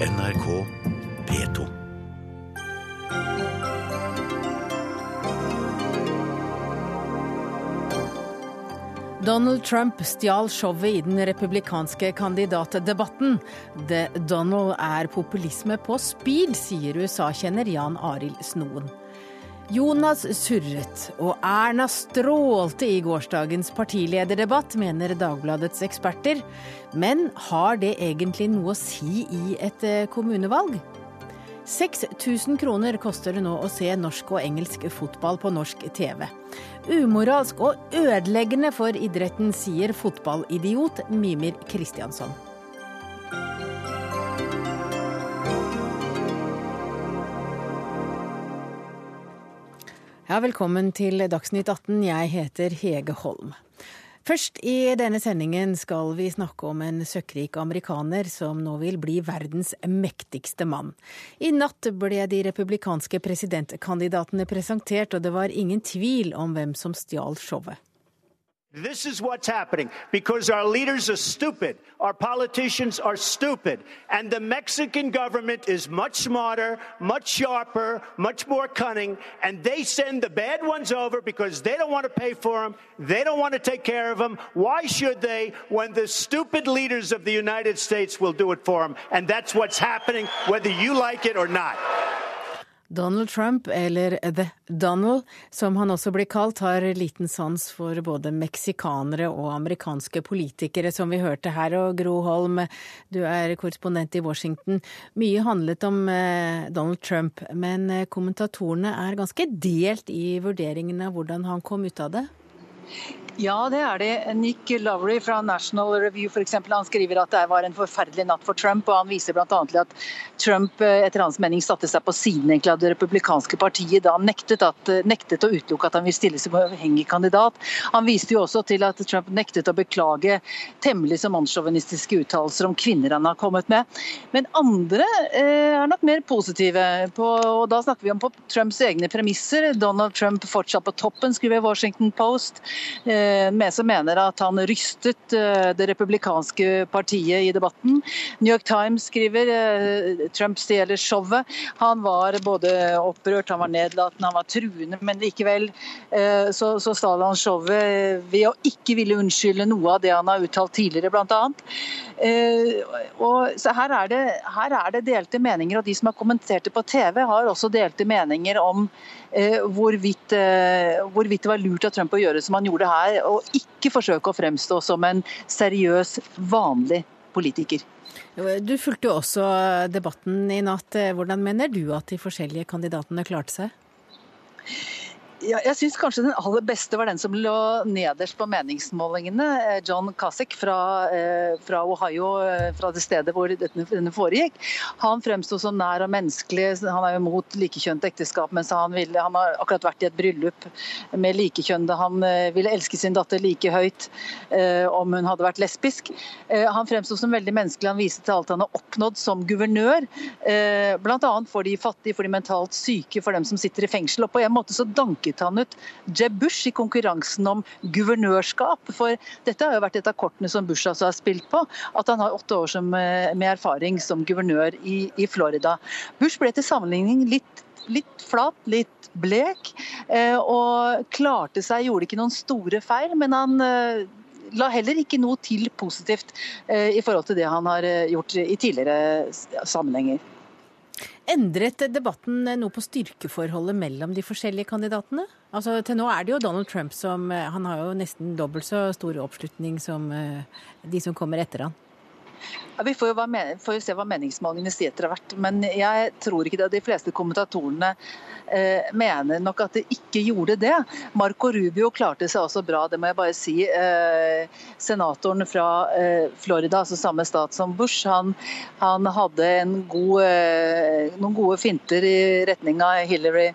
NRK P2. Donald Trump stjal showet i den republikanske kandidatdebatten. The Donald er populisme på speed, sier USA-kjenner Jan Arild Snoen. Jonas surret, og Erna strålte i gårsdagens partilederdebatt, mener Dagbladets eksperter. Men har det egentlig noe å si i et eh, kommunevalg? 6000 kroner koster det nå å se norsk og engelsk fotball på norsk TV. Umoralsk og ødeleggende for idretten, sier fotballidiot Mimir Kristiansson. Ja, velkommen til Dagsnytt 18. Jeg heter Hege Holm. Først i denne sendingen skal vi snakke om en søkkrik amerikaner som nå vil bli verdens mektigste mann. I natt ble de republikanske presidentkandidatene presentert, og det var ingen tvil om hvem som stjal showet. This is what's happening because our leaders are stupid. Our politicians are stupid. And the Mexican government is much smarter, much sharper, much more cunning. And they send the bad ones over because they don't want to pay for them. They don't want to take care of them. Why should they when the stupid leaders of the United States will do it for them? And that's what's happening, whether you like it or not. Donald Trump, eller The Donald, som han også blir kalt, har liten sans for både meksikanere og amerikanske politikere, som vi hørte her. Og Gro Holm, du er korrespondent i Washington. Mye handlet om eh, Donald Trump, men eh, kommentatorene er ganske delt i vurderingen av hvordan han kom ut av det? Ja, det er det. Nick Lowry fra National Review for eksempel, han skriver at det var en forferdelig natt for Trump. og Han viser bl.a. til at Trump eh, etter hans mening satte seg på siden egentlig av det republikanske partiet da han nektet, at, eh, nektet å utelukke at han vil stille som uavhengig kandidat. Han viste jo også til at Trump nektet å beklage temmelig så mannssjåvinistiske uttalelser om kvinner han har kommet med. Men andre eh, er nok mer positive. På, og Da snakker vi om på Trumps egne premisser. Donald Trump fortsatt på toppen, skriver Washington Post. Eh, Eh, som mener at han rystet eh, det republikanske partiet i debatten. New York Times skriver eh, Trump stjeler showet. Han var både opprørt, han var nedlatende, han var truende, men likevel så, så stal han showet ved å ikke ville unnskylde noe av det han har uttalt tidligere, bl.a. Så her er, det, her er det delte meninger, og de som har kommentert det på TV, har også delte meninger om hvorvidt, hvorvidt det var lurt av Trump å gjøre som han gjorde her og ikke forsøke å fremstå som en seriøs, vanlig politiker. Du fulgte jo også debatten i natt. Hvordan mener du at de forskjellige kandidatene klarte seg? Ja, jeg syns kanskje den aller beste var den som lå nederst på meningsmålingene. Eh, John Kasek fra, eh, fra, Ohio, eh, fra det stedet hvor denne foregikk. Han fremsto som nær og menneskelig. Han er jo mot likekjønnet ekteskap, mens han, ville, han har akkurat vært i et bryllup med likekjønnede. Han ville elske sin datter like høyt om hun hadde vært lesbisk. Han fremsto som veldig menneskelig. Han viste til alt han har oppnådd som guvernør, bl.a. for de fattige, for de mentalt syke, for dem som sitter i fengsel. Og på en måte så danker han ut Jeb Bush i konkurransen om guvernørskap. For dette har jo vært et av kortene som Bush altså har spilt på. At han har åtte år som, eh, med erfaring som guvernør i, i Florida. Bush ble til sammenligning litt litt flat, litt blek. Eh, og klarte seg, gjorde ikke noen store feil, men han eh, la heller ikke noe til positivt i forhold til det han har gjort i tidligere sammenhenger. Endret debatten noe på styrkeforholdet mellom de forskjellige kandidatene? Altså, til nå er det jo Donald Trump som eh, Han har jo nesten dobbelt så stor oppslutning som eh, de som kommer etter han. Ja, vi får jo, får jo, se hva meningsmålingene sier etter hvert. Men jeg tror ikke det. De fleste kommentatorene eh, mener nok at det ikke gjorde det. Marco Rubio klarte seg også bra, det må jeg bare si. Eh, senatoren fra eh, Florida, altså samme stat som Bush, han, han hadde god, eh, noen gode finter i retning av Hillary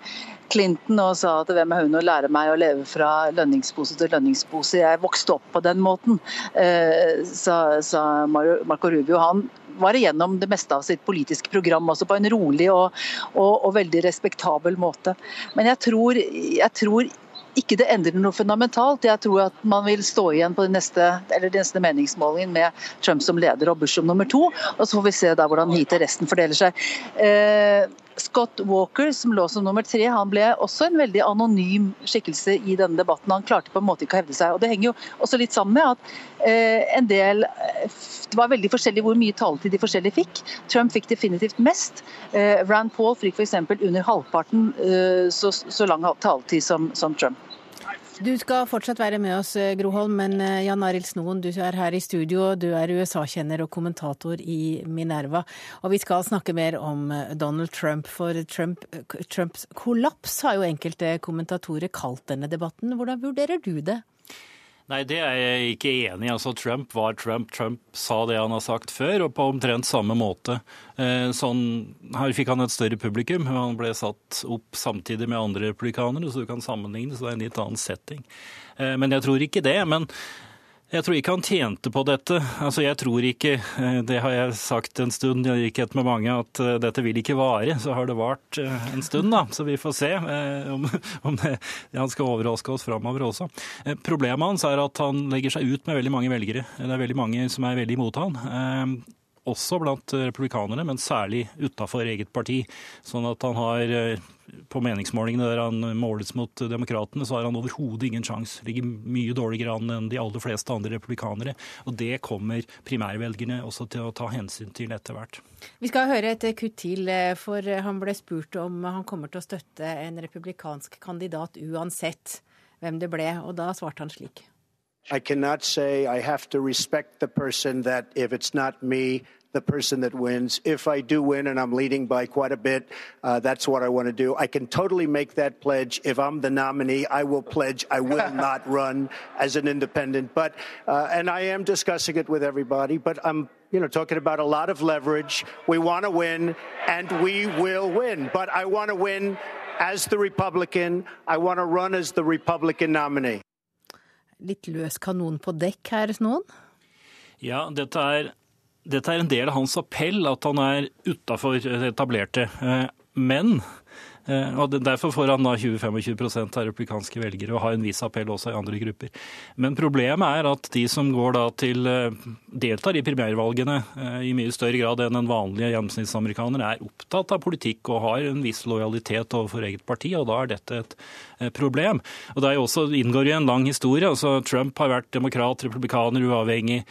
Clinton og sa at hvem er hun å lære meg å leve fra lønningspose til lønningspose. Jeg vokste opp på den måten, eh, sa, sa Marco Rubio. Han var igjennom det meste av sitt politiske program også på en rolig og, og, og veldig respektabel måte. Men jeg tror, jeg tror ikke det endrer noe fundamentalt. Jeg tror at man vil stå igjen på den neste, den neste meningsmålingen med Trump som leder og Bush som nummer to. Og så får vi se da hvordan heatet resten fordeler seg. Eh, Scott Walker, som lå som nummer tre, han ble også en veldig anonym skikkelse i denne debatten. Han klarte på en måte ikke å hevde seg. og Det henger jo også litt sammen med at eh, en del Det var veldig forskjellig hvor mye taletid de forskjellige fikk. Trump fikk definitivt mest. Eh, Rand Paul fikk f.eks. under halvparten eh, så, så, lang taletid som, som Trump. Du skal fortsatt være med oss, eh, Groholm, men eh, Jan Arild Snoen, du er her i studio. Du er USA-kjenner og kommentator i Minerva. Og vi skal snakke mer om eh, Donald Trump, for Trump, Trumps kollaps har jo enkelte kommentatorer kalt denne debatten. Hvordan vurderer du det? Nei, det er jeg ikke enig i. Altså, Trump var Trump. Trump sa det han har sagt før, og på omtrent samme måte. Eh, sånn, her fikk han et større publikum. Han ble satt opp samtidig med andre republikanere, så du kan sammenligne, så det er en litt annen setting. Eh, men jeg tror ikke det. Men jeg tror ikke han tjente på dette. Altså, jeg tror ikke, eh, det har jeg sagt en stund, i likhet med mange, at eh, dette vil ikke vare. Så har det vart eh, en stund, da. Så vi får se om, om det, han skal overraske oss framover også. Problemet hans er at han legger seg ut med veldig mange velgere. Det er veldig mange som er veldig imot han også blant republikanerne, men særlig utafor eget parti. Sånn at han har på meningsmålingene der han måles mot demokratene, så har han overhodet ingen sjanse. Ligger mye dårligere an enn de aller fleste andre republikanere. Og det kommer primærvelgerne også til å ta hensyn til etter hvert. Vi skal høre et kutt til, eh, for han ble spurt om han kommer til å støtte en republikansk kandidat uansett hvem det ble, og da svarte han slik. I cannot say I have to respect the person that if it's not me, the person that wins. If I do win and I'm leading by quite a bit, uh, that's what I want to do. I can totally make that pledge. If I'm the nominee, I will pledge I will not run as an independent. But uh, and I am discussing it with everybody. But I'm you know talking about a lot of leverage. We want to win, and we will win. But I want to win as the Republican. I want to run as the Republican nominee. Litt løs kanon på dekk her, noen? Ja, dette er dette er en del av hans appell, at han er utafor etablerte. Eh, men Eh, og Derfor får han da 20-25 av republikanske velgere og har en viss appell også i andre grupper. Men problemet er at de som går da til eh, deltar i primærvalgene eh, i mye større grad enn en vanlig gjennomsnittsamerikaner, er opptatt av politikk og har en viss lojalitet overfor eget parti, og da er dette et problem. Og Det er jo også, inngår i en lang historie. altså Trump har vært demokrat, republikaner, uavhengig,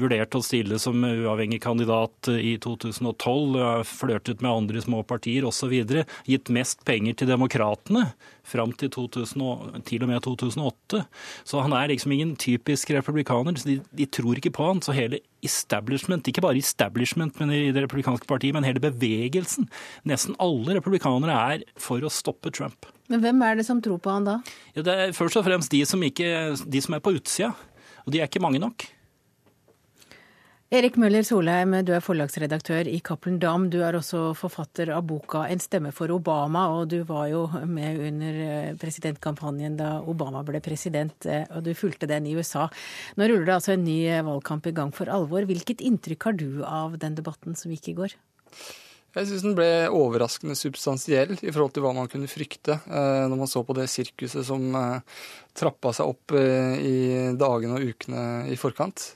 vurdert å stille som uavhengig kandidat i 2012, flørtet med andre små partier osv gitt mest penger til demokratene fram til, 2000, til, og med 2008. Så han er liksom ingen typisk republikaner. så de, de, tror ikke på han. Så hele establishment, ikke bare establishment men i det republikanske partiet, men hele bevegelsen, nesten alle republikanere er for å stoppe Trump. Men hvem er det som tror på han da? Ja, det er først og fremst de som, ikke, de som er på utsida. Og de er ikke mange nok. Erik Møller Solheim, du er forlagsredaktør i Cappelen Dam. Du er også forfatter av boka 'En stemme for Obama', og du var jo med under eh, presidentkampanjen da Obama ble president, eh, og du fulgte den i USA. Nå ruller det altså en ny eh, valgkamp i gang for alvor. Hvilket inntrykk har du av den debatten som gikk i går? Jeg syns den ble overraskende substansiell i forhold til hva man kunne frykte når man så på det sirkuset som trappa seg opp i dagene og ukene i forkant.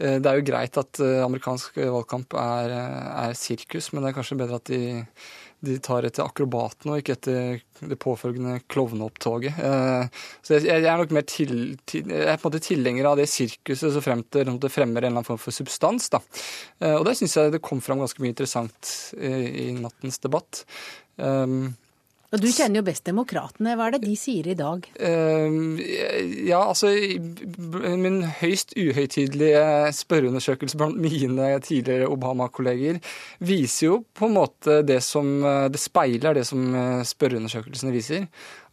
Eh, det er jo greit at eh, amerikansk valgkamp er, eh, er sirkus, men det er kanskje bedre at de, de tar etter akrobatene og ikke etter det påfølgende klovneopptoget. Så jeg, jeg, er nok mer til, til, jeg er på en måte tilhenger av det sirkuset så fremt det, det fremmer en eller annen form for substans. Da. Og der syns jeg det kom fram ganske mye interessant i, i nattens debatt. Og Du kjenner jo best demokratene. Hva er det de sier i dag? Uh, ja, altså Min høyst uhøytidelige spørreundersøkelse blant mine tidligere Obama-kolleger viser jo på en måte det som Det speiler det som eh, spørreundersøkelsene viser.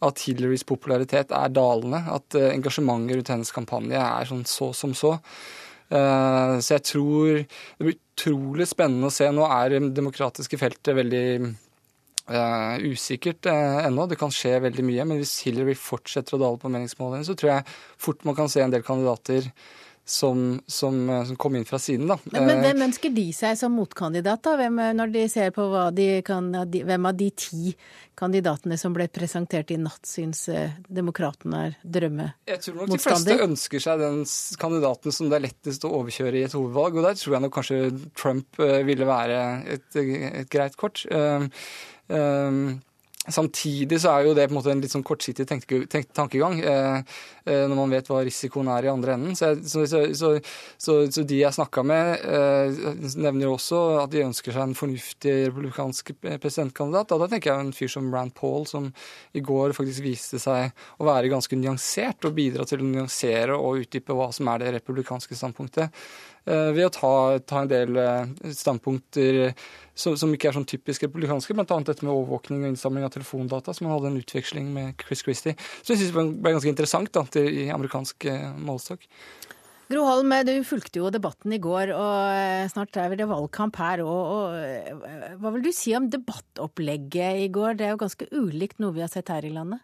At Hillarys popularitet er dalende. At eh, engasjementet rundt hennes kampanje er sånn så som så. Så jeg tror det blir utrolig spennende å se. Nå er det demokratiske feltet veldig Uh, usikkert uh, ennå. Det kan skje veldig mye. Men hvis Hillary fortsetter å dale på meningsmålingene, så tror jeg fort man kan se en del kandidater som, som, som, kom inn fra siden. Da. Men, men hvem ønsker de seg som motkandidat, da? Hvem, når de ser på de kan, hvem av de ti kandidatene som ble presentert i natt, syns demokratene er drømmemotstander? Jeg tror nok de fleste ønsker seg den kandidaten som det er lettest å overkjøre i et hovedvalg, og der tror jeg nok kanskje Trump ville være et, et greit kort. Um, Samtidig så er jo det på en måte en litt sånn kortsiktig tankegang eh, eh, når man vet hva risikoen er i andre enden. Så, så, så, så de jeg snakka med, eh, nevner jo også at de ønsker seg en fornuftig republikansk presidentkandidat. Og da tenker jeg en fyr som Rand Paul, som i går faktisk viste seg å være ganske nyansert og bidra til å nyansere og utdype hva som er det republikanske standpunktet. Ved å ta, ta en del standpunkter som, som, ikke er sånn typisk republikanske, bl.a. dette med overvåkning og innsamling av telefondata, som han hadde en utveksling med Chris Christie. Så jeg synes det ble ganske interessant da, til, i amerikansk eh, målestokk. Gro Holm, du fulgte jo debatten i går, og snart er det valgkamp her òg. Hva vil du si om debattopplegget i går? Det er jo ganske ulikt noe vi har sett her i landet?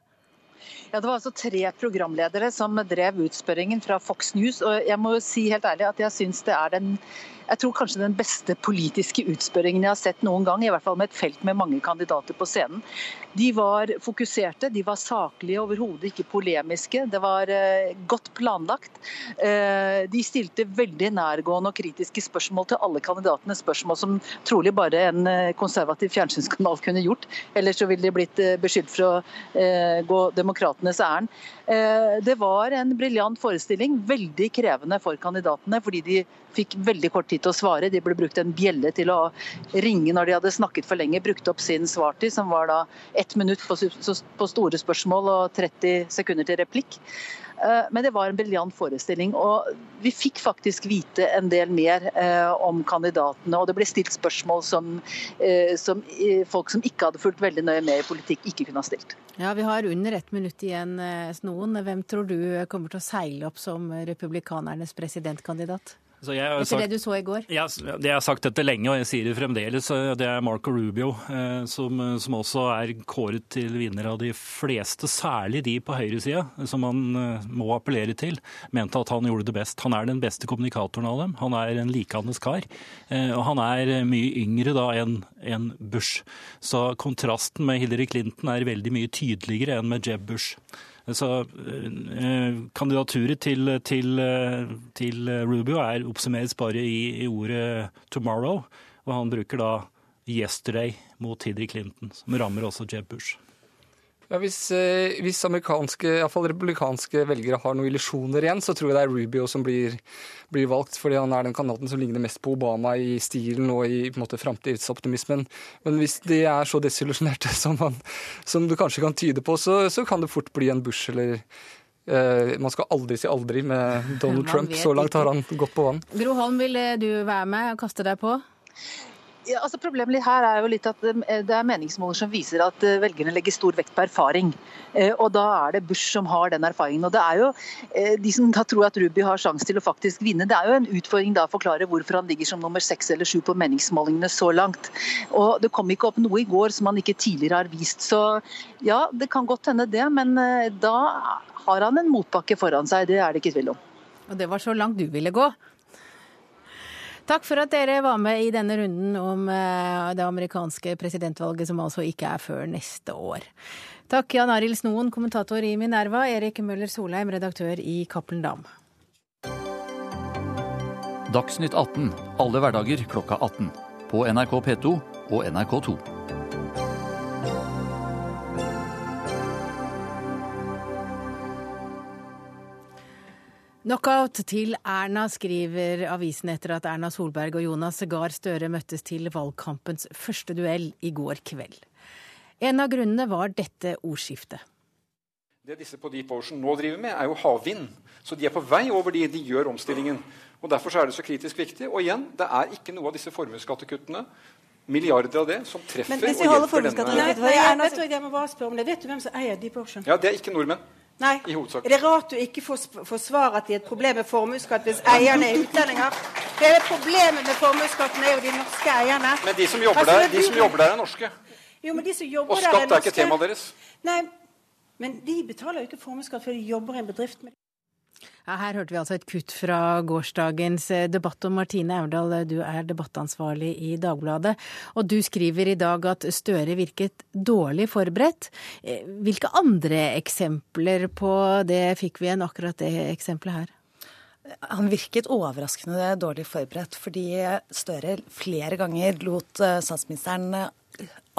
Ja, Det var altså tre programledere som drev utspørringen fra Fox News. og Jeg må jo si helt ærlig at jeg syns det er den jeg tror kanskje den beste politiske utspørringen jeg har sett noen gang. I hvert fall med et felt med mange kandidater på scenen. De var fokuserte, de var saklige, overhodet ikke polemiske. Det var uh, godt planlagt. Uh, de stilte veldig nærgående og kritiske spørsmål til alle kandidatene. Spørsmål som trolig bare en uh, konservativ fjernsynskanal kunne gjort. Ellers så ville de blitt beskyldt for å gå demokratenes ærend. Det var en briljant forestilling. Veldig krevende for kandidatene, fordi de fikk veldig kort tid til å svare. De ble brukt en bjelle til å ringe når de hadde snakket for lenge. Brukte opp sin svartid, som var da ett minutt på store spørsmål og 30 sekunder til replikk. Eh, men det var en briljant forestilling. Og vi fikk faktisk vite en del mer eh, om kandidatene. Og det ble stilt spørsmål som, eh, som folk som ikke hadde fulgt veldig nøye med i politikk, ikke kunne ha stilt. Ja, Vi har under ett minutt igjen, Snoen. Hvem tror du kommer til å seile opp som republikanernes presidentkandidat? Etter sagt, det du så i går? Jeg, jeg, har sagt dette lenge, og jeg sier det fremdeles. Det er Marco Rubio eh, som, som, også er kåret til vinner av de fleste, særlig de på høyresida, som han eh, må appellere til. Mente at han gjorde det best. Han er den beste kommunikatoren av dem. Han er en likandes kar. Eh, og han er mye yngre da enn en Bush. Så kontrasten med Hillary Clinton er veldig mye tydeligere enn med Jeb Bush. Så eh, Kandidaturet til, til, til, Rubio er oppsummeres bare i, i, ordet 'tomorrow', og han bruker da 'yesterday' mot Hillary Clinton, som rammer også Jeb Bush. Ja, hvis, eh, hvis amerikanske, iallfall republikanske velgere har noen illusjoner igjen, så tror jeg det er Rubio som blir, blir, valgt, fordi han er den kandidaten som ligner mest på Obama i stilen og i på en måte framtidsoptimismen. Men hvis de er så desillusjonerte som, som det kanskje kan tyde på, så, så kan det fort bli en Bush eller Uh, man skal aldri si aldri med Donald Trump. Så langt har han gått på vann. Gro Holm, vil du være med og kaste deg på? Ja, altså Problemet her er jo litt at eh, det er meningsmåler som viser at eh, velgerne legger stor vekt på erfaring. Eh, og Da er det Bush som har den erfaringen. Og det er jo De som da tror at Ruby har sjanse til å faktisk vinne, det er jo en utfordring da å forklare hvorfor han ligger som nummer seks eller sju på meningsmålingene så langt. Og Det kom ikke opp noe i går som han ikke tidligere har vist. Så ja, det kan godt hende det, men da har han en motbakke foran seg. Det er det ikke tvil om. Og det var så langt du ville gå? Takk for at dere var med i denne runden om eh, det amerikanske presidentvalget, som altså ikke er før neste år. Takk Jan Arild Snoen, kommentator i Minerva, Erik Møller Solheim, redaktør i Cappelen Dam. Dagsnytt 18 alle hverdager klokka 18. På NRK P2 og NRK2. Knockout til Erna, skriver avisen etter at Erna Solberg og Jonas Gahr Støre møttes til valgkampens første duell i går kveld. En av grunnene var dette ordskiftet. Det disse på Deep Ocean nå driver med, er jo havvind. Så de er på vei over de, de gjør omstillingen. Og Derfor er det så kritisk viktig. Og igjen, det er ikke noe av disse formuesskattekuttene milliarder av det som treffer Men hvis vi holder vet jeg, jeg må bare spørre om det. Vet du hvem som eier Deep Ocean? Ja, Det er ikke nordmenn. Nei. Er det rart du ikke får svar at det er et problem med formuesskatt hvis eierne er utlendinger? Hele problemet med formuesskatten er jo de norske eierne. Men de som jobber, altså, der, de som jobber der, er norske. Jo, men de som jobber Og skatt er, er ikke temaet deres. Nei, men de betaler jo ikke formuesskatt før de jobber i en bedrift. med Ja, her hørte vi altså et kutt fra gårsdagens eh, debatt. om Martine Aurdal, du er debattansvarlig i Dagbladet. Og du skriver i dag at Støre virket dårlig forberedt. Eh, hvilke andre eksempler på det fikk vi enn akkurat det eksempelet her? Han virket overraskende dårlig forberedt, fordi Støre flere ganger lot eh, statsministeren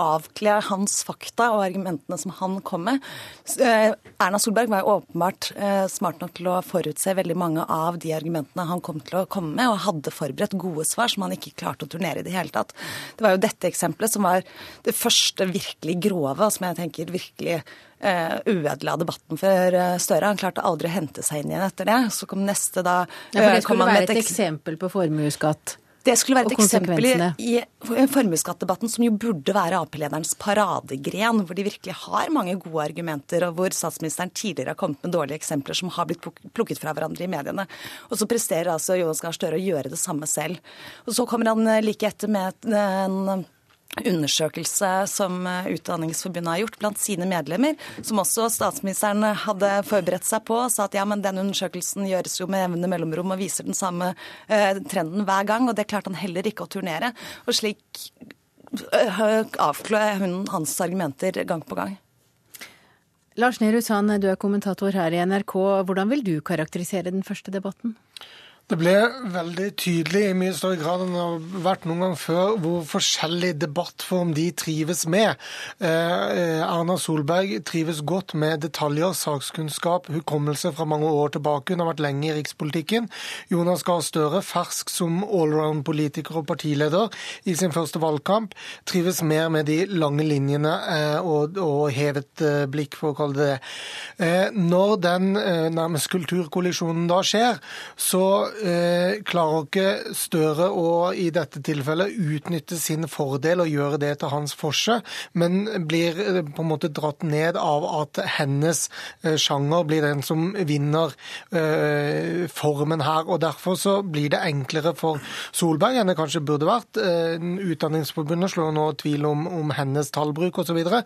avkle hans fakta og argumentene som han kom med. Eh, Erna Solberg var jo åpenbart eh, smart nok til å forutse veldig mange av de argumentene han kom til å komme med, og hadde forberedt gode svar som han ikke klarte å turnere i det hele tatt. Det var jo dette eksempelet som var det første virkelig grove, som jeg tenker virkelig uh, uødela debatten for Støre. Han klarte aldri å hente seg inn igjen etter det. Så kom neste da uh, ja, for Det skulle være et eksempel på formuesskatt? Det skulle være et eksempel i, formuesskattdebatten som jo burde være Ap-lederens paradegren, hvor de virkelig har mange gode argumenter, og hvor statsministeren tidligere har kommet med dårlige eksempler som har blitt plukket fra hverandre i mediene. Og så presterer altså Jonas Gahr Støre å gjøre det samme selv. Og så kommer han like etter med en undersøkelse som eh, Utdanningsforbundet har gjort blant sine medlemmer, som også statsministeren hadde forberedt seg på, og sa at ja, men den undersøkelsen gjøres jo med evne mellomrom og viser den samme eh, trenden hver gang, og det klarte han heller ikke å turnere. Og slik eh, hun hans argumenter gang på gang. Lars Nehru Sand, du er kommentator her i NRK. Hvordan vil du karakterisere den første debatten? Det ble veldig tydelig i mye større grad enn det har vært noen gang før, hvor forskjellig debattform de trives med. Eh, eh, Erna Solberg trives godt med detaljer, sakskunnskap, hukommelse fra mange år tilbake. Hun har vært lenge i rikspolitikken. Jonas Gahr Støre, fersk som allround-politiker og partileder i sin første valgkamp, trives mer med de lange linjene eh, og, og, hevet blikk, for å kalle det det. Når den nærmest kulturkollisjonen da skjer, så eh, klarer ikke Støre å i dette tilfellet utnytte sin fordel og gjøre det til hans forse, men blir eh, på en måte dratt ned av at hennes eh, sjanger blir den som vinner eh, formen her. og Derfor så blir det enklere for Solberg enn det kanskje burde vært. Eh, Utdanningsforbundet slår nå tvil om, om hennes tallbruk osv. Så, videre.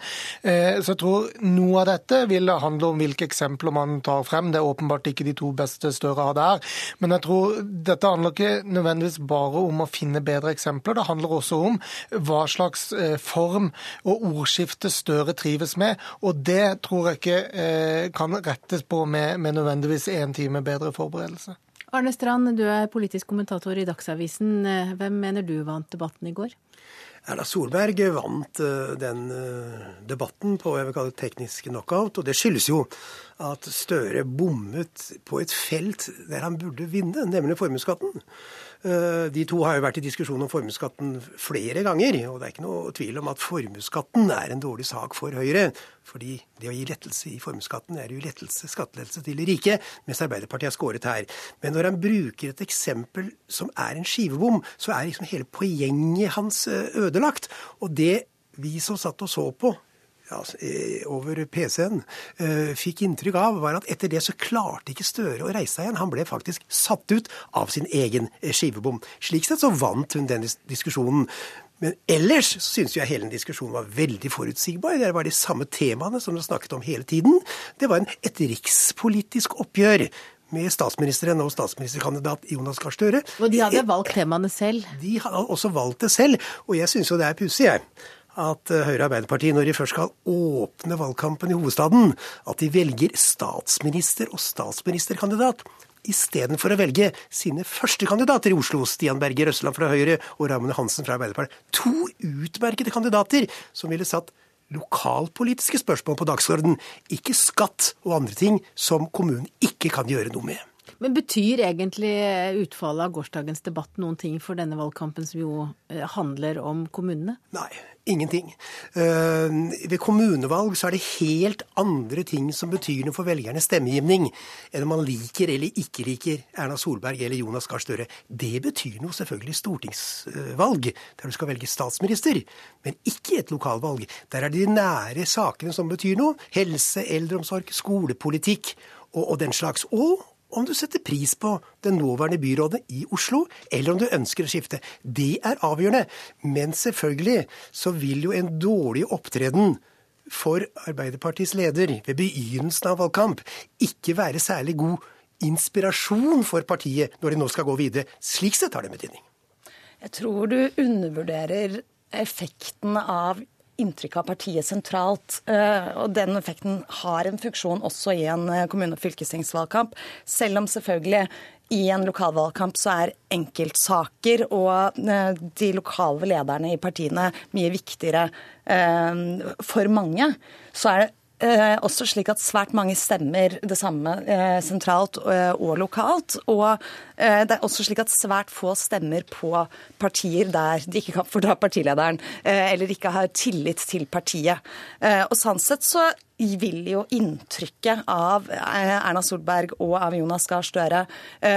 så jeg tror noe av dette vil handle om hvilke eksempler man tar frem. Det er åpenbart ikke de to beste Støre har her. Men jeg tror dette handler ikke nødvendigvis bare om å finne bedre eksempler. Det handler også om hva slags eh, form og ordskifte Støre trives med. Og det tror jeg ikke eh, kan rettes på med, med nødvendigvis én time bedre forberedelse. Arne Strand, du er politisk kommentator i Dagsavisen. Eh, hvem mener du vant debatten i går? Erna Solberg vant den debatten på jeg vil kalle det teknisk knockout. Og det skyldes jo at Støre bommet på et felt der han burde vinne, nemlig formuesskatten. Eh, de to har jo vært i diskusjon om formuesskatten flere ganger. Og det er ikke noe tvil om at formuesskatten er en dårlig sak for Høyre. Fordi det å gi lettelse i formuesskatten er jo lettelse, skattelettelse til de rike, mens Arbeiderpartiet har skåret her. Men når han bruker et eksempel som er en skivebom, så er liksom hele poenget hans eh, ødelagt. Og det vi som satt og så på over PC-en eh, fikk inntrykk av, var at etter det så klarte ikke Støre å reise seg igjen. Han ble faktisk satt ut av sin egen eh, skivebom. Slik sett så vant hun den diskusjonen. Men ellers så syns jeg hele den diskusjonen var veldig forutsigbar. Det var de samme temaene som vi snakket om hele tiden. Det var en, et rikspolitisk oppgjør med statsministeren og statsministerkandidat Jonas Gahr Støre. Og de hadde valgt temaene selv? De hadde også valgt det selv. Og jeg syns jo det er pussig, jeg at eh, Høyre og Arbeiderpartiet, når de først skal åpne valgkampen i hovedstaden, at de velger statsminister og statsministerkandidat istedenfor å velge sine første kandidater i Oslo, Stian Berger Røsland fra Høyre og Ramune Hansen fra Arbeiderpartiet. To utmerkede kandidater som ville satt lokalpolitiske spørsmål på dagsorden, ikke skatt og andre ting som kommunen ikke kan gjøre noe med. Men betyr egentlig utfallet av gårsdagens debatt noen ting for denne valgkampen, som jo eh, handler om kommunene? Nei, ingenting. Eh, ved kommunevalg så er det helt andre ting som betyr noe for velgernes stemmegivning, enn om man liker eller ikke liker Erna Solberg eller Jonas Gahr Støre. Det betyr noe selvfølgelig stortingsvalg, der du skal velge statsminister, men ikke et lokalvalg. Der er det de nære sakene som betyr noe. Helse, eldreomsorg, skolepolitikk og, og den slags. Og om du setter pris på det nåværende byrådet i Oslo, eller om du ønsker å skifte. Det er avgjørende. Men selvfølgelig så vil jo en dårlig opptreden for Arbeiderpartiets leder ved begynnelsen av valgkamp ikke være særlig god inspirasjon for partiet når de nå skal gå videre. Slik sett har det betydning. Jeg tror du undervurderer effekten av inntrykk av partiet sentralt. Eh, og den effekten har en funksjon også i en eh, kommune- og fylkestingsvalgkamp. Selv om selvfølgelig i en lokalvalgkamp så er enkeltsaker og eh, de lokale lederne i partiene mye viktigere for mange. Så er det eh, også slik at svært mange stemmer det samme eh, sentralt eh, og lokalt. Og eh, det er også slik at svært få stemmer på partier der de ikke kan fordra partilederen, eh, eller ikke har tillit til partiet. Eh, og sånn sett så vil jo inntrykket av Erna Solberg og av Jonas Gahr Støre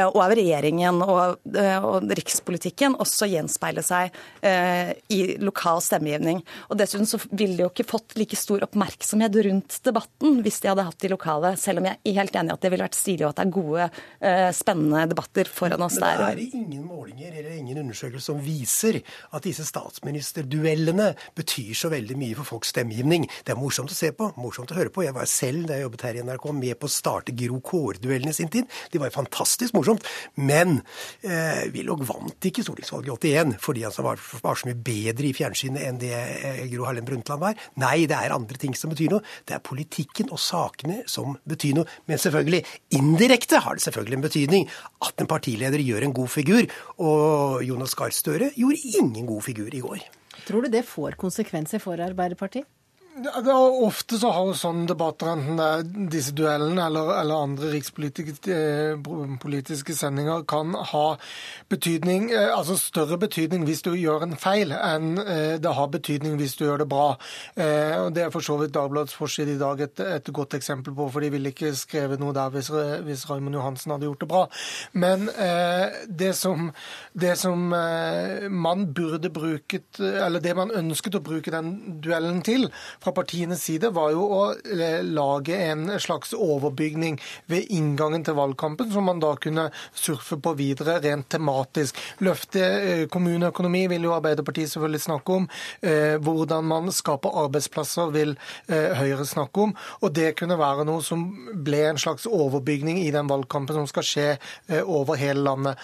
og av regjeringen og, og, rikspolitikken også gjenspeile seg i lokal stemmegivning. Og Dessuten så ville de jo ikke fått like stor oppmerksomhet rundt debatten hvis de hadde hatt de lokale, selv om jeg er helt enig i at det ville vært stilig og at det er gode, eh, spennende debatter foran oss der. Men det er ingen målinger eller ingen undersøkelser som viser at disse statsministerduellene betyr så veldig mye for folks stemmegivning. Det er morsomt å se på, morsomt å høre på. Jeg var selv da jeg jobbet her i NRK med på å starte Gro Kår-duellene i sin tid. De var jo fantastisk morsomt. Men eh, Willoch vant ikke stortingsvalget i 81 fordi han var, var så mye bedre i fjernsynet enn det eh, Gro Harlem Brundtland var. Nei, det er andre ting som betyr noe. Det er politikken og sakene som betyr noe. Men selvfølgelig, indirekte har det selvfølgelig en betydning at en partileder gjør en god figur. Og Jonas Gahr Støre gjorde ingen god figur i går. Tror du det får konsekvenser for Arbeiderpartiet? Er Ofte så har jo sånne debatter, enten det er disse duellene eller, eller andre rikspolitiske eh, sendinger, kan ha betydning, eh, altså større betydning hvis du gjør en feil, enn eh, det har betydning hvis du gjør det bra. Og Det er for så vidt Dagbladets forside i dag et, et, godt eksempel på, for de ville ikke skrevet noe der hvis, hvis Raymond Johansen hadde gjort det bra. Men det som, det som man burde bruket, eller det man ønsket å bruke den duellen til, fra partienes side, var jo å eh, lage en slags overbygning ved inngangen til valgkampen, som man da kunne surfe på videre rent tematisk. Løfte eh, kommuneøkonomi vil jo Arbeiderpartiet selvfølgelig snakke om. Eh, hvordan man skaper arbeidsplasser vil Høyre snakke om. Og det kunne være noe som ble en slags overbygning i den valgkampen som skal skje over hele landet.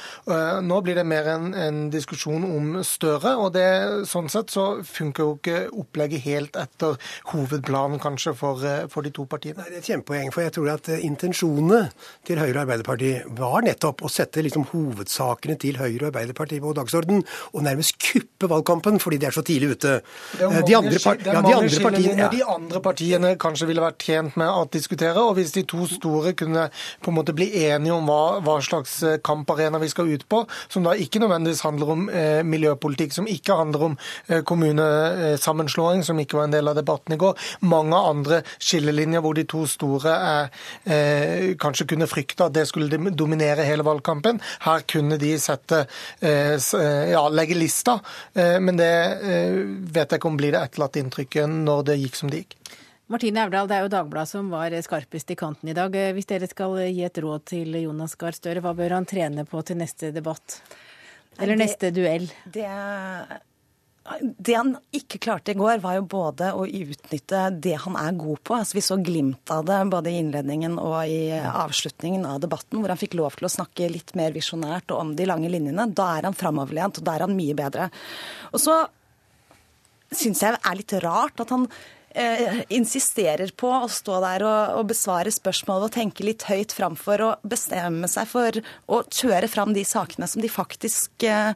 Nå blir det mer en, en diskusjon om Støre, og det, sånn sett så funker jo ikke opplegget helt etter hovedplanen kanskje for, eh, for, de to partiene? Det er et kjempepoeng. For jeg tror at eh, intensjonene til Høyre og Arbeiderpartiet var nettopp å sette liksom hovedsakene til Høyre og Arbeiderpartiet på dagsorden, og nærmest kuppe valgkampen fordi de er så tidlig ute. Eh, de andre, part ja, de andre partiene, ja. de andre partiene kanskje ville vært tjent med å diskutere. Og hvis de to store kunne på en måte bli enige om hva, hva slags kamparena vi skal ut på, som da ikke nødvendigvis handler om eh, miljøpolitikk, som ikke handler om eh, kommunesammenslåing, som ikke var en del av debatten debatten i går. Mange andre skillelinjer hvor de to store er, eh, kanskje kunne frykte at det skulle dominere hele valgkampen. Her kunne de sette, eh, eh, ja, legge lista, eh, men det eh, vet jeg ikke om blir det etterlatte inntrykket når det gikk som det gikk. Martine Aurdal, det er jo Dagbladet som var skarpest i kanten i dag. Eh, hvis dere skal gi et råd til Jonas Gahr Støre, hva bør han trene på til neste debatt? Eller det, neste duell? Det det han ikke klarte i går, var jo både å utnytte det han er god på. Altså, vi så glimt av det både i innledningen og i avslutningen av debatten, hvor han fikk lov til å snakke litt mer visjonært og om de lange linjene. Da er han framoverlent, og da er han mye bedre. Og så syns jeg det er litt rart at han eh, insisterer på å stå der og, og, besvare spørsmål og tenke litt høyt framfor å bestemme seg for å kjøre fram de sakene som de faktisk eh,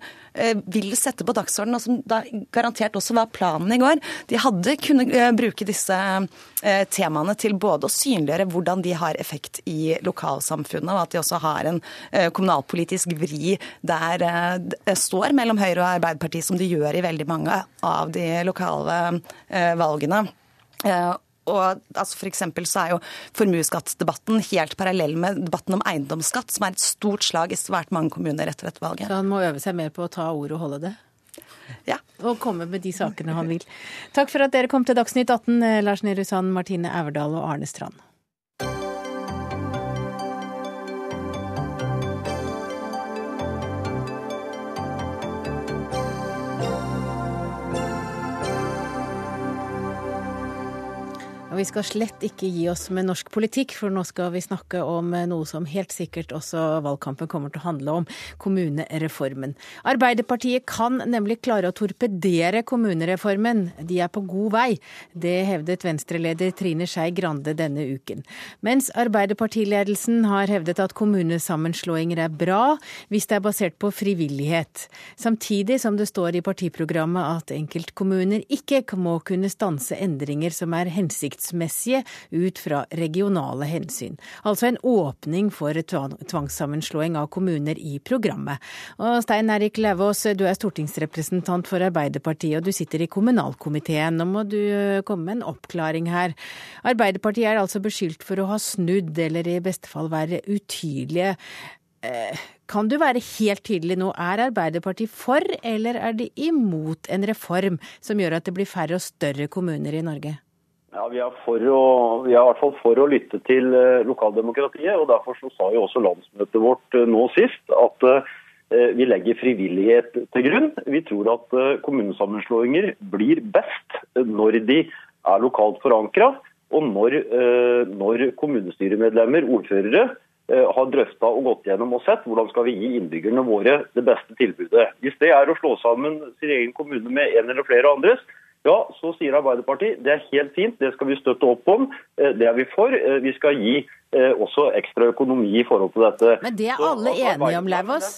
vil sette på dagsordenen, og som da garantert også var planen i går. De hadde kunnet eh, bruke disse eh, temaene til både å synliggjøre hvordan de har effekt i lokalsamfunnet, og at de også har en eh, kommunalpolitisk vri der det står mellom Høyre og Arbeiderpartiet, som de gjør i veldig mange av de lokale valgene. Og altså for så er jo formuesskattdebatten helt parallell med debatten om eiendomsskatt, som er et stort slag i svært mange kommuner etter dette valget. Så han må øve seg mer på å ta ordet og holde det? Ja. Og komme med de sakene han vil. Takk for at dere kom til Dagsnytt 18, eh, Lars Nehru Sand, Martine Everdal og Arne Strand. Vi skal slett ikke gi oss med norsk politikk, for nå skal vi snakke om noe som helt sikkert også valgkampen kommer til å handle om, kommunereformen. Arbeiderpartiet kan nemlig klare å torpedere kommunereformen. De er på god vei. Det hevdet Venstre-leder Trine Skei Grande denne uken. Mens Arbeiderpartiledelsen har hevdet at kommunesammenslåinger er bra hvis det er basert på frivillighet. Samtidig som det står i partiprogrammet at enkeltkommuner ikke må kunne stanse endringer som er hensiktsmessige ut fra regionale hensyn. Altså en åpning for tvangssammenslåing av kommuner i programmet. Og Stein Erik Lauvås, du er stortingsrepresentant for Arbeiderpartiet, og du sitter i kommunalkomiteen. Nå må du eh, komme med en oppklaring her. Arbeiderpartiet er altså beskyldt for å ha snudd, eller i beste fall være utydelige. Eh, kan du være helt tydelig nå, er Arbeiderpartiet for eller er de imot en reform som gjør at det blir færre og større kommuner i Norge? Ja, Vi er, å, vi er i hvert fall for å lytte til eh, lokaldemokratiet. og Derfor så sa jo også landsmøtet vårt eh, nå sist at vi legger frivillighet til grunn. Vi tror at kommunesammenslåinger blir best når de er lokalt forankra, og når, når kommunestyremedlemmer, ordførere, Eh, har drøfta og gått gjennom og sett hvordan skal vi gi innbyggerne våre det beste tilbudet. Hvis det er å slå sammen sin egen kommune med en eller flere andres, ja, så sier Arbeiderpartiet det er helt fint, det skal vi støtte opp om. Eh, det er vi for. Eh, vi skal gi også ekstra økonomi i forhold til dette. Men det er alle enige om, Lauvås?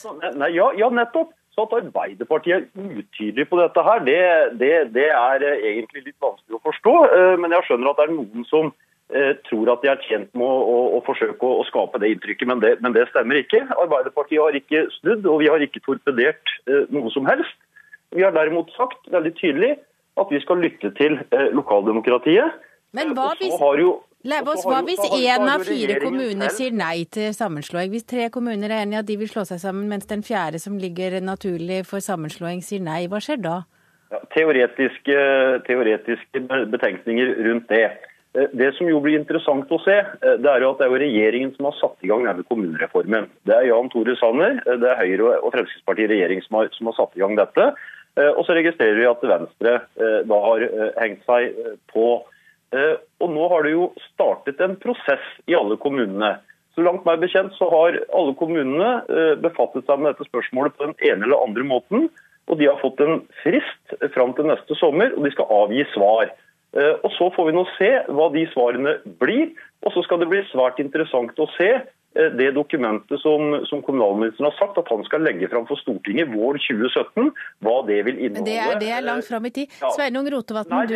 Ja, ja, nettopp. Så at Arbeiderpartiet er utydelig på dette her, det, det, det er egentlig litt vanskelig å forstå. Men jeg skjønner at det er noen som Eh, tror at de er tjent med å, å, å forsøke å, å, skape det inntrykket, men det, men det, stemmer ikke. Arbeiderpartiet har ikke snudd, og vi har ikke torpedert eh, noe som helst. Vi har derimot sagt veldig tydelig at vi skal lytte til eh, lokaldemokratiet. Men hva hvis, jo, Leibos, hva hvis én av fire kommuner sier nei til sammenslåing? Hvis tre kommuner er enige at de vil slå seg sammen, mens den fjerde som ligger naturlig for sammenslåing sier nei, hva skjer da? Ja, teoretiske, teoretiske betenkninger rundt det. Eh, det som jo blir interessant å se, eh, det er jo at det er jo regjeringen som har satt i gang denne kommunereformen. Det er Jan Tore Sanner, eh, det er Høyre og Fremskrittspartiet regjering som har, som har satt i gang dette. Og så registrerer vi at Venstre da har hengt seg på. Og nå har det jo startet en prosess i alle kommunene. Så langt meg bekjent så har alle kommunene befattet seg med dette spørsmålet på den ene eller andre måten. Og de har fått en frist fram til neste sommer, og de skal avgi svar. Eh, og Så får vi nå se hva de svarene blir. Og så skal det bli svært interessant å se Eh, det dokumentet som, som, kommunalministeren har sagt at han skal legge fram for Stortinget våren 2017, hva det vil inneholde. Det er, det er langt fram i tid. Ja. Sveinung Rotevatn, du,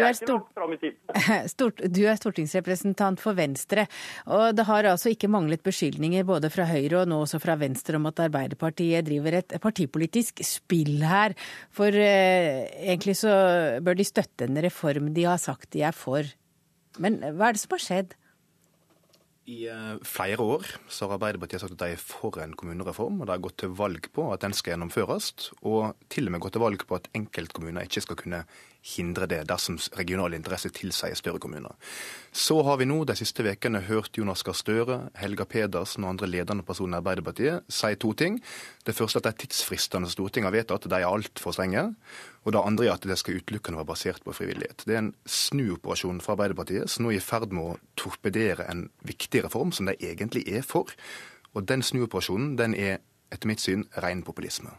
stort, du, er stortingsrepresentant for Venstre. og Det har altså ikke manglet beskyldninger både fra Høyre og nå også fra Venstre om at Arbeiderpartiet driver et partipolitisk spill her. For eh, egentlig så bør de støtte en reform de har sagt de er for. Men hva er det som har skjedd? I eh, flere år så har Arbeiderpartiet sagt at de er for en kommunereform, og de har gått til valg på at den skal gjennomføres, og til og med gått til valg på at enkeltkommuner ikke skal kunne hindre det dersom regionale interesser tilsier større kommuner. Så har vi nå de siste ukene hørt Jonas Gahr Støre, Helga Pedersen og andre ledende personer i Arbeiderpartiet si to ting. Det første at de tidsfristene Stortinget har vedtatt, de er altfor strenge. Og det andre er at det skal utelukkende være basert på frivillighet. Det er en snuoperasjon fra Arbeiderpartiet som nå er i ferd med å torpedere en viktig reform som de egentlig er for. Og den snuoperasjonen den er etter mitt syn ren populisme.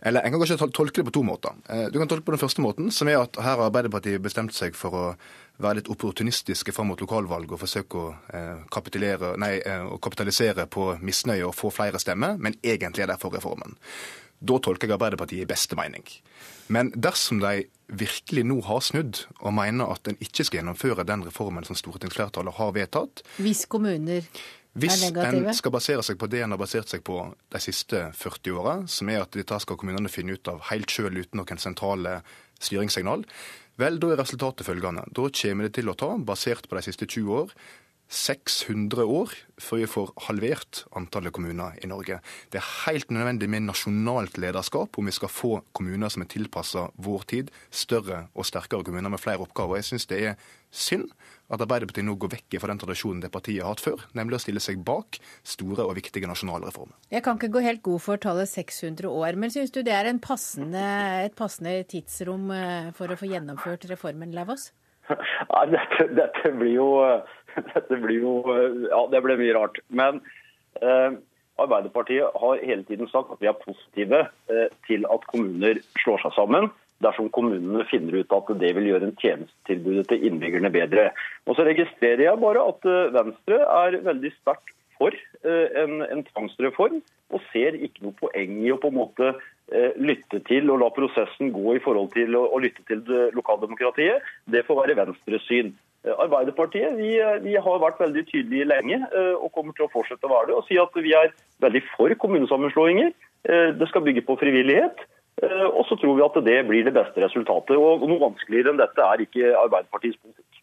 Eller en kan kanskje tolke det på to måter. Eh, du kan tolke på den første måten, som er at her har Arbeiderpartiet bestemt seg for å være litt opportunistiske fram mot lokalvalg og forsøke å, eh, nei, eh, å kapitalisere på misnøye og få flere stemmer, men egentlig er derfor reformen. Da tolker jeg Arbeiderpartiet i beste mening. Men dersom de virkelig nå har snudd og mener at en ikke skal gjennomføre den reformen som stortingsflertallet har vedtatt Hvis kommuner hvis en skal basere seg på det en har basert seg på de siste 40 åra, som er at dette skal kommunene finne ut av helt sjøl uten noen sentrale styringssignal, vel, da er resultatet følgende. Da kommer det til å ta, basert på de siste 20 år, 600 år før vi får halvert antallet kommuner i Norge. Det er helt nødvendig med nasjonalt lederskap om vi skal få kommuner som er tilpassa vår tid, større og sterkere kommuner med flere oppgaver. Jeg syns det er synd at Arbeiderpartiet nå går vekk fra den tradisjonen det partiet har hatt før, nemlig å stille seg bak store og viktige nasjonale reformer. Jeg kan ikke gå helt god for tallet 600 år, men syns du det er passende, et passende tidsrom eh, for å få gjennomført reformen, Lauvås? Nei, dette, dette, blir jo Dette blir jo Ja, det ble mye rart. Men eh, Arbeiderpartiet har hele tiden sagt at vi er positive eh, til at kommuner slår seg sammen dersom kommunene finner ut at det vil gjøre en tjenestetilbudet til innbyggerne bedre. Og Så registrerer jeg bare at eh, Venstre er veldig sterkt for eh, en, en tvangsreform, og ser ikke noe poeng i å på en måte eh, lytte til og la prosessen gå i forhold til å, å lytte til lokaldemokratiet. Det får være Venstres syn. Arbeiderpartiet vi, vi, har vært veldig tydelige lenge og kommer til å fortsette å være det. Og si at vi er veldig for kommunesammenslåinger. Det skal bygge på frivillighet. Eh, og så tror vi at det blir det beste resultatet. Og noe vanskeligere enn dette er ikke Arbeiderpartiets politikk.